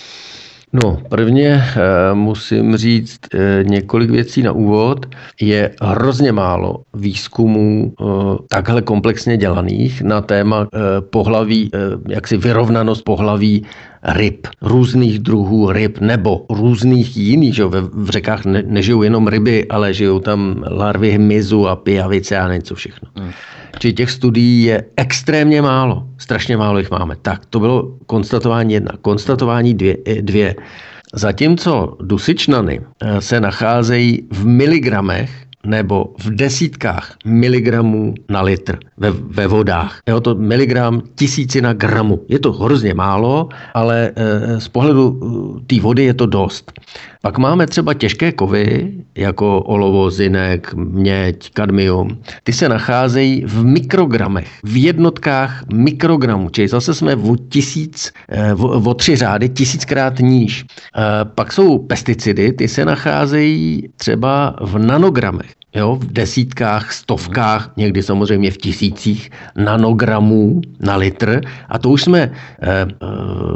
B: No, prvně eh, musím říct eh, několik věcí na úvod. Je hrozně málo výzkumů eh, takhle komplexně dělaných na téma pohlaví, jaksi vyrovnanost pohlaví ryb, různých druhů ryb nebo různých jiných. Že v řekách ne, nežijou jenom ryby, ale žijou tam larvy hmyzu a pijavice a něco všechno. Hmm. Čili těch studií je extrémně málo. Strašně málo jich máme. Tak, to bylo konstatování jedna. Konstatování dvě. Eh, dvě. Zatímco dusičnany eh, se nacházejí v miligramech nebo v desítkách miligramů na litr ve, ve vodách. Jo, to miligram tisícina gramu. Je to hrozně málo, ale e, z pohledu e, té vody je to dost. Pak máme třeba těžké kovy, jako olovo, zinek, měď, kadmium. Ty se nacházejí v mikrogramech, v jednotkách mikrogramů, čili zase jsme o tisíc, eh, o, tři řády tisíckrát níž. Eh, pak jsou pesticidy, ty se nacházejí třeba v nanogramech jo, v desítkách, stovkách, někdy samozřejmě v tisících nanogramů na litr. A to už jsme eh, eh,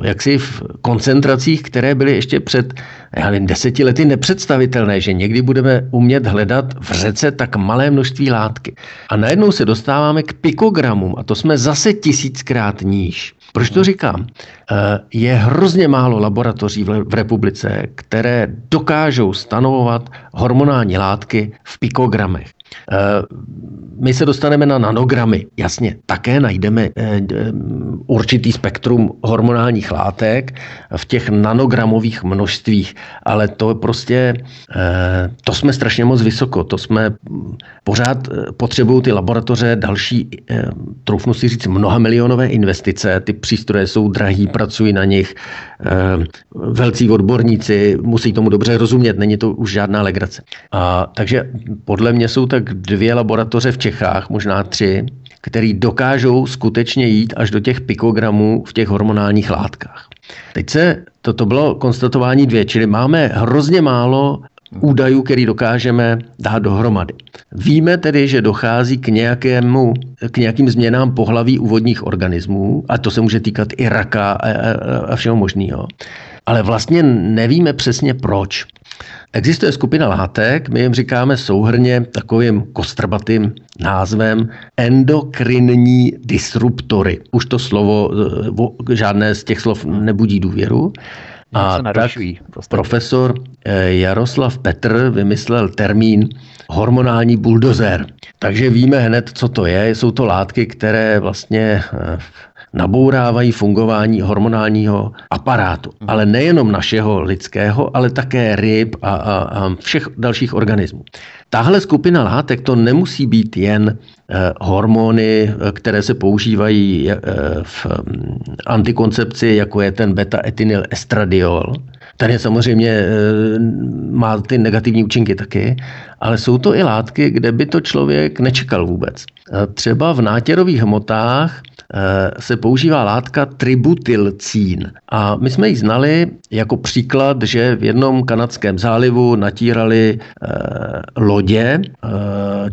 B: jaksi v koncentracích, které byly ještě před já nevím, deseti lety nepředstavitelné, že někdy budeme umět hledat v řece tak malé množství látky. A najednou se dostáváme k pikogramům a to jsme zase tisíckrát níž. Proč to říkám? Eh, je hrozně málo laboratoří v republice, které dokážou stanovovat hormonální látky v pikogramech. Eh, my se dostaneme na nanogramy. Jasně, také najdeme eh, určitý spektrum hormonálních látek v těch nanogramových množstvích, ale to prostě, eh, to jsme strašně moc vysoko. To jsme pořád potřebují ty laboratoře další, troufnu si říct, mnoha milionové investice. Ty přístroje jsou drahý, pracují na nich velcí odborníci, musí tomu dobře rozumět, není to už žádná legrace. A, takže podle mě jsou tak dvě laboratoře v Čechách, možná tři, který dokážou skutečně jít až do těch pikogramů v těch hormonálních látkách. Teď se, toto bylo konstatování dvě, čili máme hrozně málo údajů, který dokážeme dát dohromady. Víme tedy, že dochází k, nějakému, k nějakým změnám pohlaví úvodních organismů, a to se může týkat i raka a, a, a všeho možného. Ale vlastně nevíme přesně proč. Existuje skupina látek, my jim říkáme souhrně takovým kostrbatým názvem endokrinní disruptory. Už to slovo, eh, žádné z těch slov nebudí důvěru.
A: A tak
B: profesor eh, Jaroslav Petr vymyslel termín hormonální buldozer. Takže víme hned, co to je. Jsou to látky, které vlastně eh, nabourávají fungování hormonálního aparátu. Mhm. Ale nejenom našeho lidského, ale také ryb a, a, a všech dalších organismů. Tahle skupina látek to nemusí být jen hormony, které se používají eh, v mm, antikoncepci, jako je ten beta-etynyl estradiol. Je samozřejmě eh, má ty negativní účinky taky, ale jsou to i látky, kde by to člověk nečekal vůbec. Třeba v nátěrových hmotách Eh, se používá látka tributylcín. A my jsme ji znali jako příklad, že v jednom kanadském zálivu natírali eh, lodě, eh,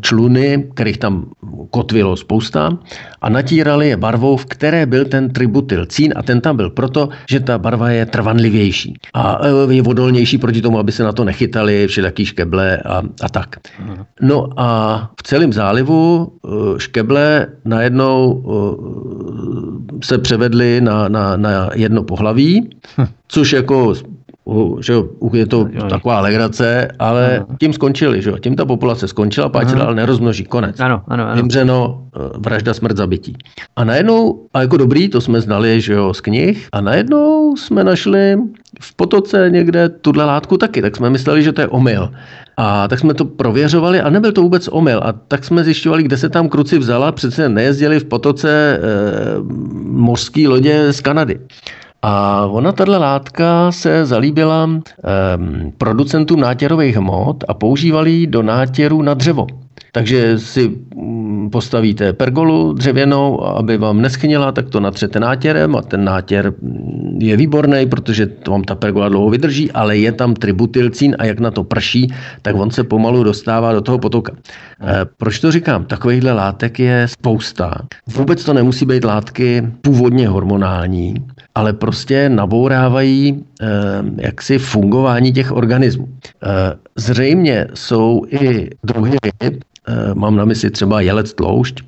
B: čluny, kterých tam kotvilo spousta, a natírali je barvou, v které byl ten tributylcín a ten tam byl proto, že ta barva je trvanlivější a je odolnější proti tomu, aby se na to nechytali všelijaký škeble a, a tak. No a v celém zálivu škeble najednou se převedli na, na, na jedno pohlaví, což jako že je to taková legrace, ale ano. tím skončili, že tím ta populace skončila, páč dál nerozmnoží, konec.
A: Ano, ano, ano.
B: Vymřeno, eh, vražda, smrt, zabití. A najednou, a jako dobrý, to jsme znali, že jo, z knih, a najednou jsme našli v potoce někde tuhle látku taky, tak jsme mysleli, že to je omyl. A tak jsme to prověřovali a nebyl to vůbec omyl. A tak jsme zjišťovali, kde se tam kruci vzala, přece nejezdili v potoce e, mořský lodě z Kanady. A ona, tato látka, se zalíbila e, producentům nátěrových hmot a používali ji do nátěru na dřevo. Takže si postavíte pergolu dřevěnou, aby vám neschnila, tak to natřete nátěrem a ten nátěr mm, je výborný, protože to vám ta pergola dlouho vydrží, ale je tam tributylcín a jak na to prší, tak on se pomalu dostává do toho potoka. E, proč to říkám? Takovýchhle látek je spousta. Vůbec to nemusí být látky původně hormonální, ale prostě nabourávají e, jaksi fungování těch organismů. E, zřejmě jsou i druhy ryb, Eh, mám na mysli třeba jelec tloušť,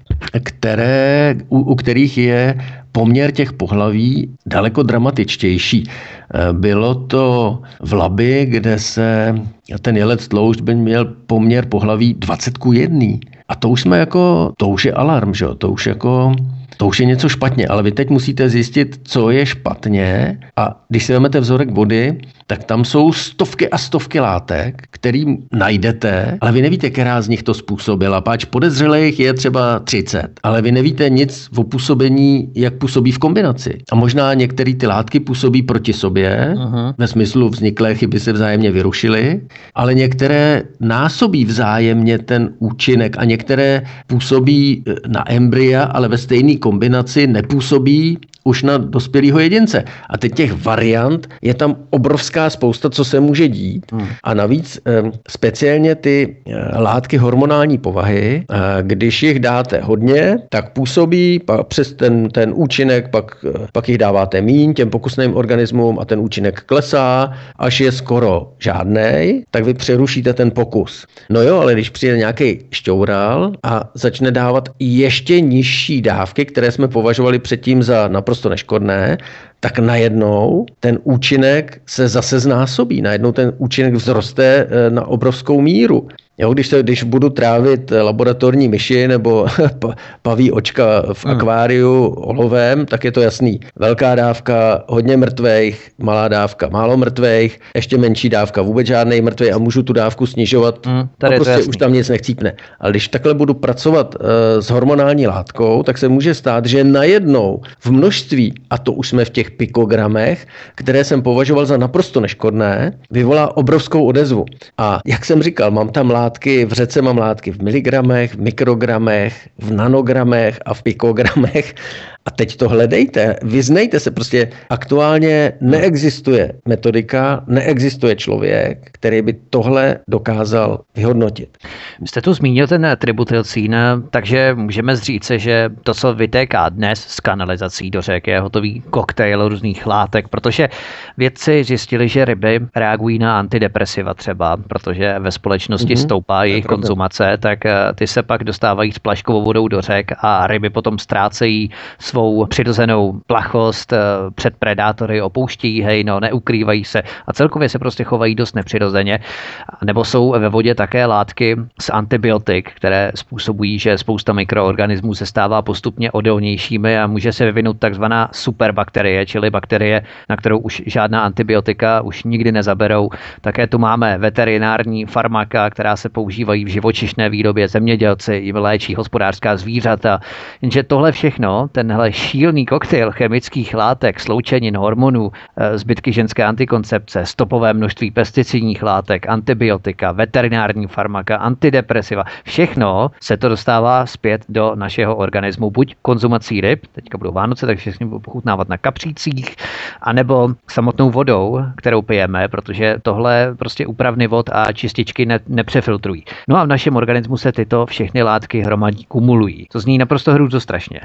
B: které, u, u kterých je poměr těch pohlaví daleko dramatičtější. Eh, bylo to v Labi, kde se ten jelec tloušť by měl poměr pohlaví 20 ku 1. A to už jsme jako, to už je alarm, že? to už jako to už je něco špatně, ale vy teď musíte zjistit, co je špatně a když si vezmete vzorek vody, tak tam jsou stovky a stovky látek, který najdete, ale vy nevíte, která z nich to způsobila. Páč podezřelých je třeba 30, ale vy nevíte nic o působení, jak působí v kombinaci. A možná některé ty látky působí proti sobě, uh-huh. ve smyslu vzniklé chyby se vzájemně vyrušily, ale některé násobí vzájemně ten účinek a některé působí na embrya, ale ve stejné kombinaci nepůsobí už na dospělého jedince. A teď těch variant je tam obrovská spousta, co se může dít. Hmm. A navíc speciálně ty eh, látky hormonální povahy, eh, když jich dáte hodně, tak působí pak přes ten, ten účinek, pak, eh, pak jich dáváte míň těm pokusným organismům a ten účinek klesá, až je skoro žádný, tak vy přerušíte ten pokus. No jo, ale když přijde nějaký šťoural a začne dávat ještě nižší dávky, které jsme považovali předtím za naprosto naprosto neškodné, tak najednou ten účinek se zase znásobí. Najednou ten účinek vzroste eh, na obrovskou míru. Jo, když, se, když budu trávit laboratorní myši nebo [laughs] paví očka v hmm. akváriu olovem, tak je to jasný. Velká dávka, hodně mrtvejch, malá dávka, málo mrtvejch, ještě menší dávka, vůbec žádný mrtvej a můžu tu dávku snižovat hmm, tady a prostě už tam nic nechcípne. Ale když takhle budu pracovat uh, s hormonální látkou, tak se může stát, že najednou v množství, a to už jsme v těch pikogramech, které jsem považoval za naprosto neškodné, vyvolá obrovskou odezvu. A jak jsem říkal, mám tam látky, látky, v řece mám látky v miligramech, v mikrogramech, v nanogramech a v pikogramech a teď to hledejte, vyznejte se, prostě aktuálně neexistuje metodika, neexistuje člověk, který by tohle dokázal vyhodnotit.
A: Jste tu zmínil ten tributylcín, takže můžeme říct, že to, co vytéká dnes z kanalizací do řek, je hotový koktejl různých látek, protože vědci zjistili, že ryby reagují na antidepresiva třeba, protože ve společnosti mm-hmm, stoupá jejich konzumace, tak eh, ty se pak dostávají s plaškovou vodou do řek a ryby potom ztrácejí svou přirozenou plachost, eh, před predátory opouštějí hejno, neukrývají se a celkově se prostě chovají dost nepřirozeně. Nebo jsou ve vodě také látky z antibiotik, které způsobují, že spousta mikroorganismů se stává postupně odolnějšími a může se vyvinout takzvaná superbakterie, čili bakterie, na kterou už žádná antibiotika už nikdy nezaberou. Také tu máme veterinární farmaka, která se používají v živočišné výrobě, zemědělci jim léčí hospodářská zvířata. Jenže tohle všechno, tenhle ale šílený koktejl chemických látek, sloučenin, hormonů, eh, zbytky ženské antikoncepce, stopové množství pesticidních látek, antibiotika, veterinární farmaka, antidepresiva, všechno se to dostává zpět do našeho organismu, buď konzumací ryb, teďka budou Vánoce, takže všechny budou pochutnávat na kapřících, anebo samotnou vodou, kterou pijeme, protože tohle prostě úpravny vod a čističky ne, nepřefiltrují. No a v našem organismu se tyto všechny látky hromadí, kumulují. To zní naprosto strašně.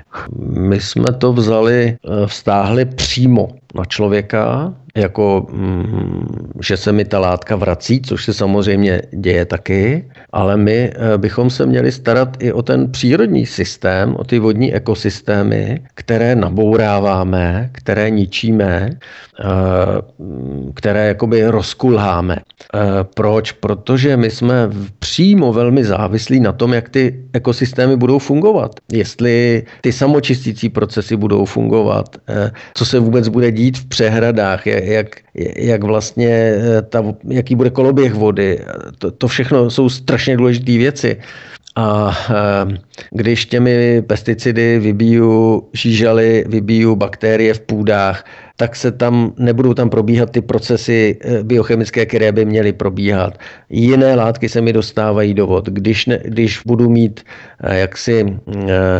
B: My jsme to vzali, eh, vztáhli přímo na člověka, jako mm, že se mi ta látka vrací, což se samozřejmě děje taky, ale my eh, bychom se měli starat i o ten přírodní systém, o ty vodní ekosystémy, které nabouráváme, které ničíme, eh, které jakoby rozkulháme. Eh, proč? Protože my jsme přímo velmi závislí na tom, jak ty ekosystémy budou fungovat. Jestli ty samočistící procesy budou fungovat, co se vůbec bude dít žít v přehradách, jak, jak vlastně eh, ta, jaký bude koloběh vody. To, to všechno jsou strašně důležité věci. A eh, když těmi pesticidy vybíju žížaly, vybíju bakterie v půdách, tak se tam nebudou tam probíhat ty procesy eh, biochemické, které by měly probíhat. Jiné látky se mi dostávají do vod. Když, ne, když budu mít eh, jaksi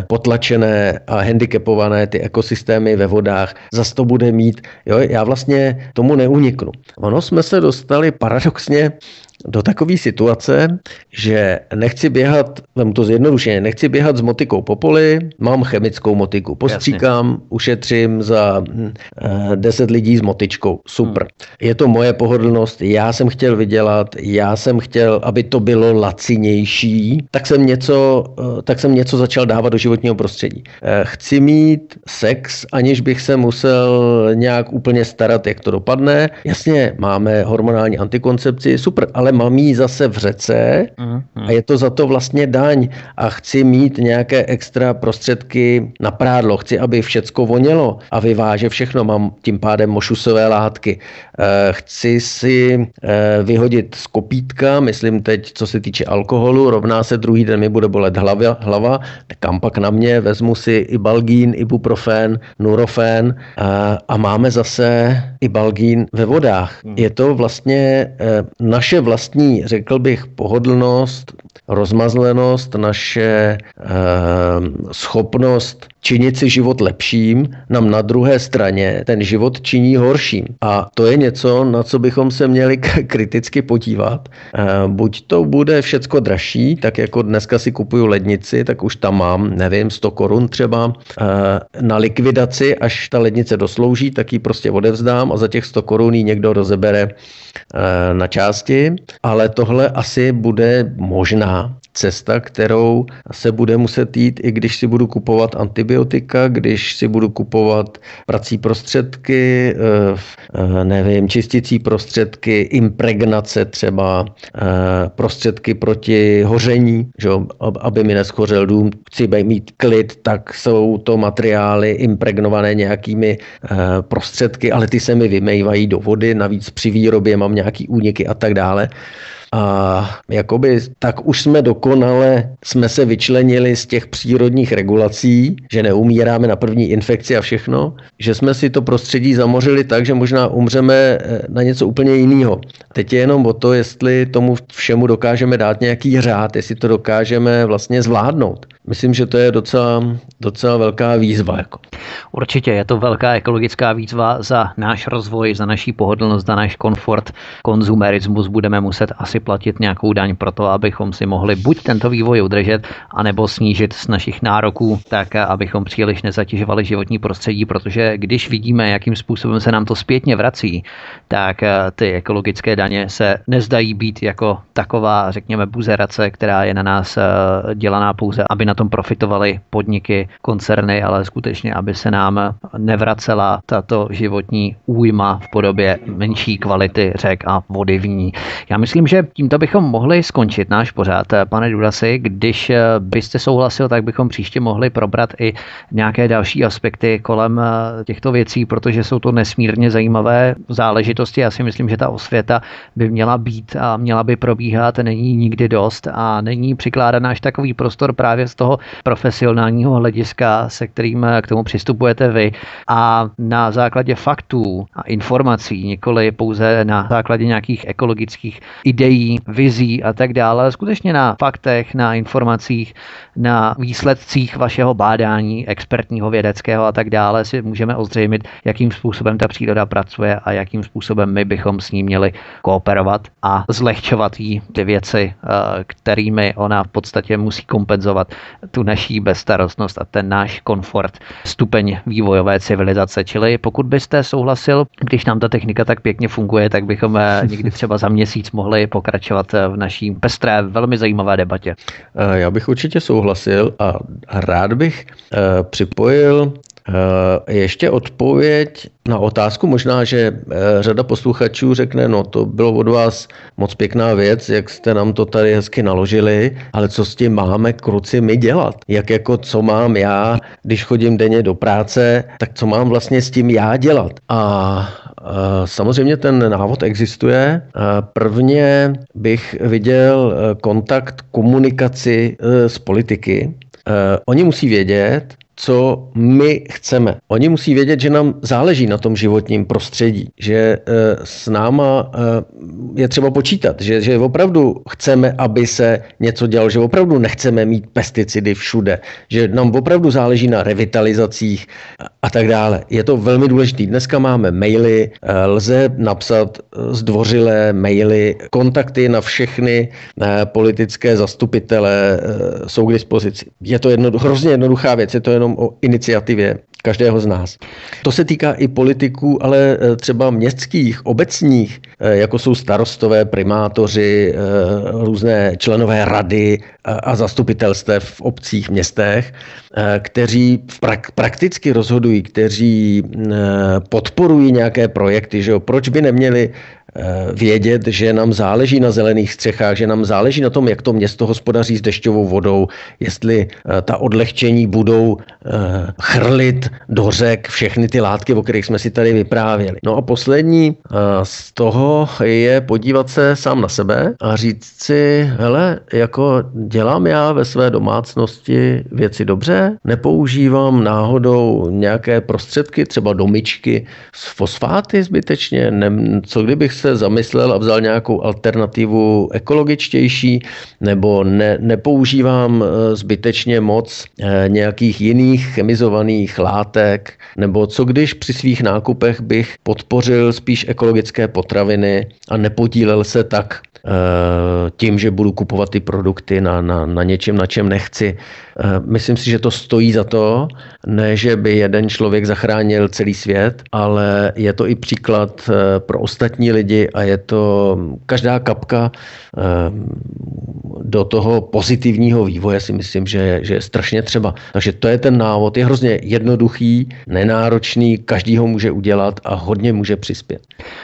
B: potlačené a handicapované ty ekosystémy ve vodách, zas to bude mít, jo, já vlastně tomu neuniknu. Ono jsme se dostali paradoxně do takové situace, že nechci běhat, vem to zjednodušeně, nechci běhat s motikou po poli, mám chemickou motiku, postříkám, Jasně. ušetřím za hm, eh, 10 lidí s motičkou, super. Hmm. Je to moje pohodlnost, já jsem chtěl vydělat, já jsem chtěl, aby to bylo lacinější, tak jsem něco, eh, tak jsem něco začal dávat do životního prostředí. Eh, chci mít sex, aniž bych se musel nějak úplně starat, jak to dopadne. Jasně, máme hormonální antikoncepci, super, ale mám jí zase v řece a je to za to vlastně daň. A chci mít nějaké extra prostředky na prádlo, chci, aby všecko vonělo a vyváže všechno, mám tím pádem mošusové látky. Eh, chci si eh, vyhodit z kopítka, myslím teď, co se týče alkoholu, rovná se druhý den mi bude bolet hlava, hlava. Kam pak na mě, vezmu si i balgín, ibuprofen, nurofen a, a máme zase i balgín ve vodách. Hmm. Je to vlastně naše vlastní, řekl bych, pohodlnost, rozmazlenost, naše schopnost činit si život lepším, nám na druhé straně ten život činí horším. A to je něco, na co bychom se měli kriticky podívat. Buď to bude všecko dražší, tak jako dneska si kupuju lednici, tak už tam mám, nevím, 100 korun třeba na likvidaci, až ta lednice doslouží, tak ji prostě odevzdám a za těch 100 korun ji někdo rozebere na části, ale tohle asi bude možná cesta, kterou se bude muset jít, i když si budu kupovat antibiotika, když si budu kupovat prací prostředky, eh, eh, nevím, čistící prostředky, impregnace třeba, eh, prostředky proti hoření, že, aby mi neschořel dům, chci mít klid, tak jsou to materiály impregnované nějakými prostředky, ale ty se mi vymejvají do vody, navíc při výrobě mám nějaký úniky a tak dále. A jakoby tak už jsme dokonale, jsme se vyčlenili z těch přírodních regulací, že neumíráme na první infekci a všechno, že jsme si to prostředí zamořili tak, že možná umřeme eh, na něco úplně jiného. Teď je jenom o to, jestli tomu všemu dokážeme dát nějaký řád, jestli to dokážeme vlastně zvládnout. Myslím, že to je docela, docela velká výzva. Jako.
A: Určitě je to velká ekologická výzva za náš rozvoj, za naší pohodlnost, za náš komfort. Konzumerismus budeme muset asi platit nějakou daň pro to, abychom si mohli buď tento vývoj udržet, anebo snížit z našich nároků, tak abychom příliš nezatěžovali životní prostředí, protože když vidíme, jakým způsobem se nám to zpětně vrací, tak ty ekologické daně se nezdají být jako taková, řekněme, buzerace, která je na nás dělaná pouze, aby na tom profitovaly podniky, koncerny, ale skutečně, aby se nám nevracela tato životní újma v podobě menší kvality řek a vody v ní. Já myslím, že tímto bychom mohli skončit náš pořád. Pane Dudasi, když byste souhlasil, tak bychom příště mohli probrat i nějaké další aspekty kolem těchto věcí, protože jsou to nesmírně zajímavé záležitosti. Já si myslím, že ta osvěta by měla být a měla by probíhat, není nikdy dost a není přikládaná až takový prostor právě z toho toho profesionálního hlediska, se kterým k tomu přistupujete vy. A na základě faktů a informací, nikoli pouze na základě nějakých ekologických ideí, vizí a tak dále, skutečně na faktech, na informacích, na výsledcích vašeho bádání expertního, vědeckého a tak dále si můžeme ozřejmit, jakým způsobem ta příroda pracuje a jakým způsobem my bychom s ní měli kooperovat a zlehčovat jí ty věci, eh, kterými ona v podstatě musí kompenzovat tu naší bezstarostnost a ten náš komfort, stupeň vývojové civilizace. Čili pokud byste souhlasil, když nám ta technika tak pěkně funguje, tak bychom eh, [laughs] někdy třeba za měsíc mohli pokračovat eh, v naší pestré, velmi zajímavé debatě.
B: Eh, já bych určitě souhlasil a rád bych připojil ještě odpověď na otázku. Možná, že eh, řada posluchačů řekne, no to bylo od vás moc pěkná věc, jak jste nám to tady hezky naložili, ale co s tím máme kruci my dělat? Jak jako co mám já, když chodím denně do práce, tak co mám vlastně s tím já dělat? A Samozřejmě ten návod existuje. Prvně bych viděl eh, kontakt, komunikaci eh, s politiky. Oni musí vědět, co my chceme. Oni musí vědět, že nám záleží na tom životním prostředí, že eh, s náma eh, je třeba počítat, že, že opravdu chceme, aby se něco dělalo, že opravdu nechceme mít pesticidy všude, že nám opravdu záleží na revitalizacích a tak dále. Je to velmi důležité. Dneska máme maily, eh, lze napsat zdvořilé maily, kontakty na všechny politické zastupitele jsou k dispozici. Je to jedno, hrozně jednoduchá věc, je to jenom jenom o iniciativě každého z nás. To se týká i politiků, ale eh, třeba městských, obecních, eh, jako jsou starostové, primátoři, eh, různé členové rady a zastupitelstv v obcích, městech, kteří prakticky rozhodují, kteří podporují nějaké projekty. Že jo? Proč by neměli vědět, že nám záleží na zelených střechách, že nám záleží na tom, jak to město hospodaří s dešťovou vodou, jestli ta odlehčení budou chrlit do řek všechny ty látky, o kterých jsme si tady vyprávěli. No a poslední z toho je podívat se sám na sebe a říct si, hele, jako dělám já ve své domácnosti věci dobře, nepoužívám náhodou nějaké prostředky, třeba domičky s fosfáty zbytečně, ne, co kdybych se zamyslel a vzal nějakou alternativu ekologičtější, nebo ne, nepoužívám eh, zbytečně moc eh, nějakých jiných chemizovaných látek, nebo co když při svých nákupech bych podpořil spíš ekologické potraviny a nepodílel se tak tím, že budu kupovat ty produkty na, na, na něčem, na čem nechci. Eh, myslím si, že to stojí za to, ne, že by jeden člověk zachránil celý svět, ale je to i příklad eh, pro ostatní lidi a je to každá kapka do toho pozitivního vývoje si myslím, že, že je strašně třeba. Takže to je ten návod. Je hrozně jednoduchý, nenáročný, každý ho může udělat a hodně může přispět.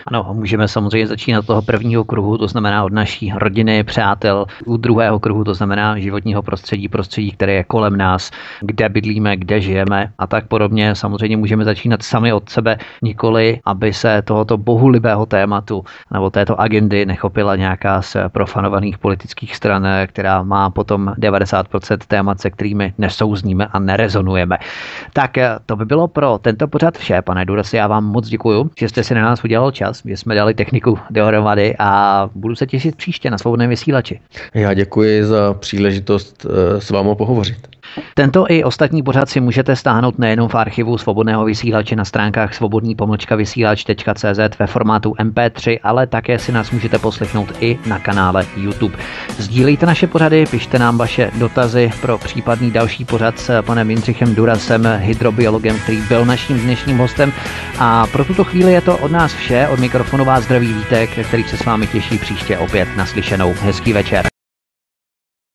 A: Ano, můžeme samozřejmě začínat toho prvního kruhu, to znamená od naší rodiny, přátel, u druhého kruhu, to znamená životního prostředí, prostředí, které je kolem nás, kde bydlíme, kde žijeme a tak podobně. Samozřejmě můžeme začínat sami od sebe, nikoli, aby se tohoto bohulibého tématu nebo této agendy nechopila nějaká z profanovaných politických stran, která má potom 90% témat, se kterými nesouzníme a nerezonujeme. Tak to by bylo pro tento pořad vše, pane Duras. Já vám moc děkuji, že jste si na nás udělal čas, že jsme dali techniku dohromady a budu se těšit příště na svobodném vysílači.
B: Já děkuji za příležitost eh, s vámi pohovořit.
A: Tento i ostatní pořad si můžete stáhnout nejenom v archivu svobodného vysílače na stránkách svobodný pomlčka vysílač.cz ve formátu MP3, ale také si nás můžete poslechnout i na kanále YouTube. Sdílejte naše pořady, pište nám vaše dotazy pro případný další pořad s panem Jindřichem Durasem, hydrobiologem, který byl naším dnešním hostem. A pro tuto chvíli je to od nás vše. Od mikrofonu vás zdraví Vítek, který se s vámi těší příště opět naslyšenou. Hezký večer.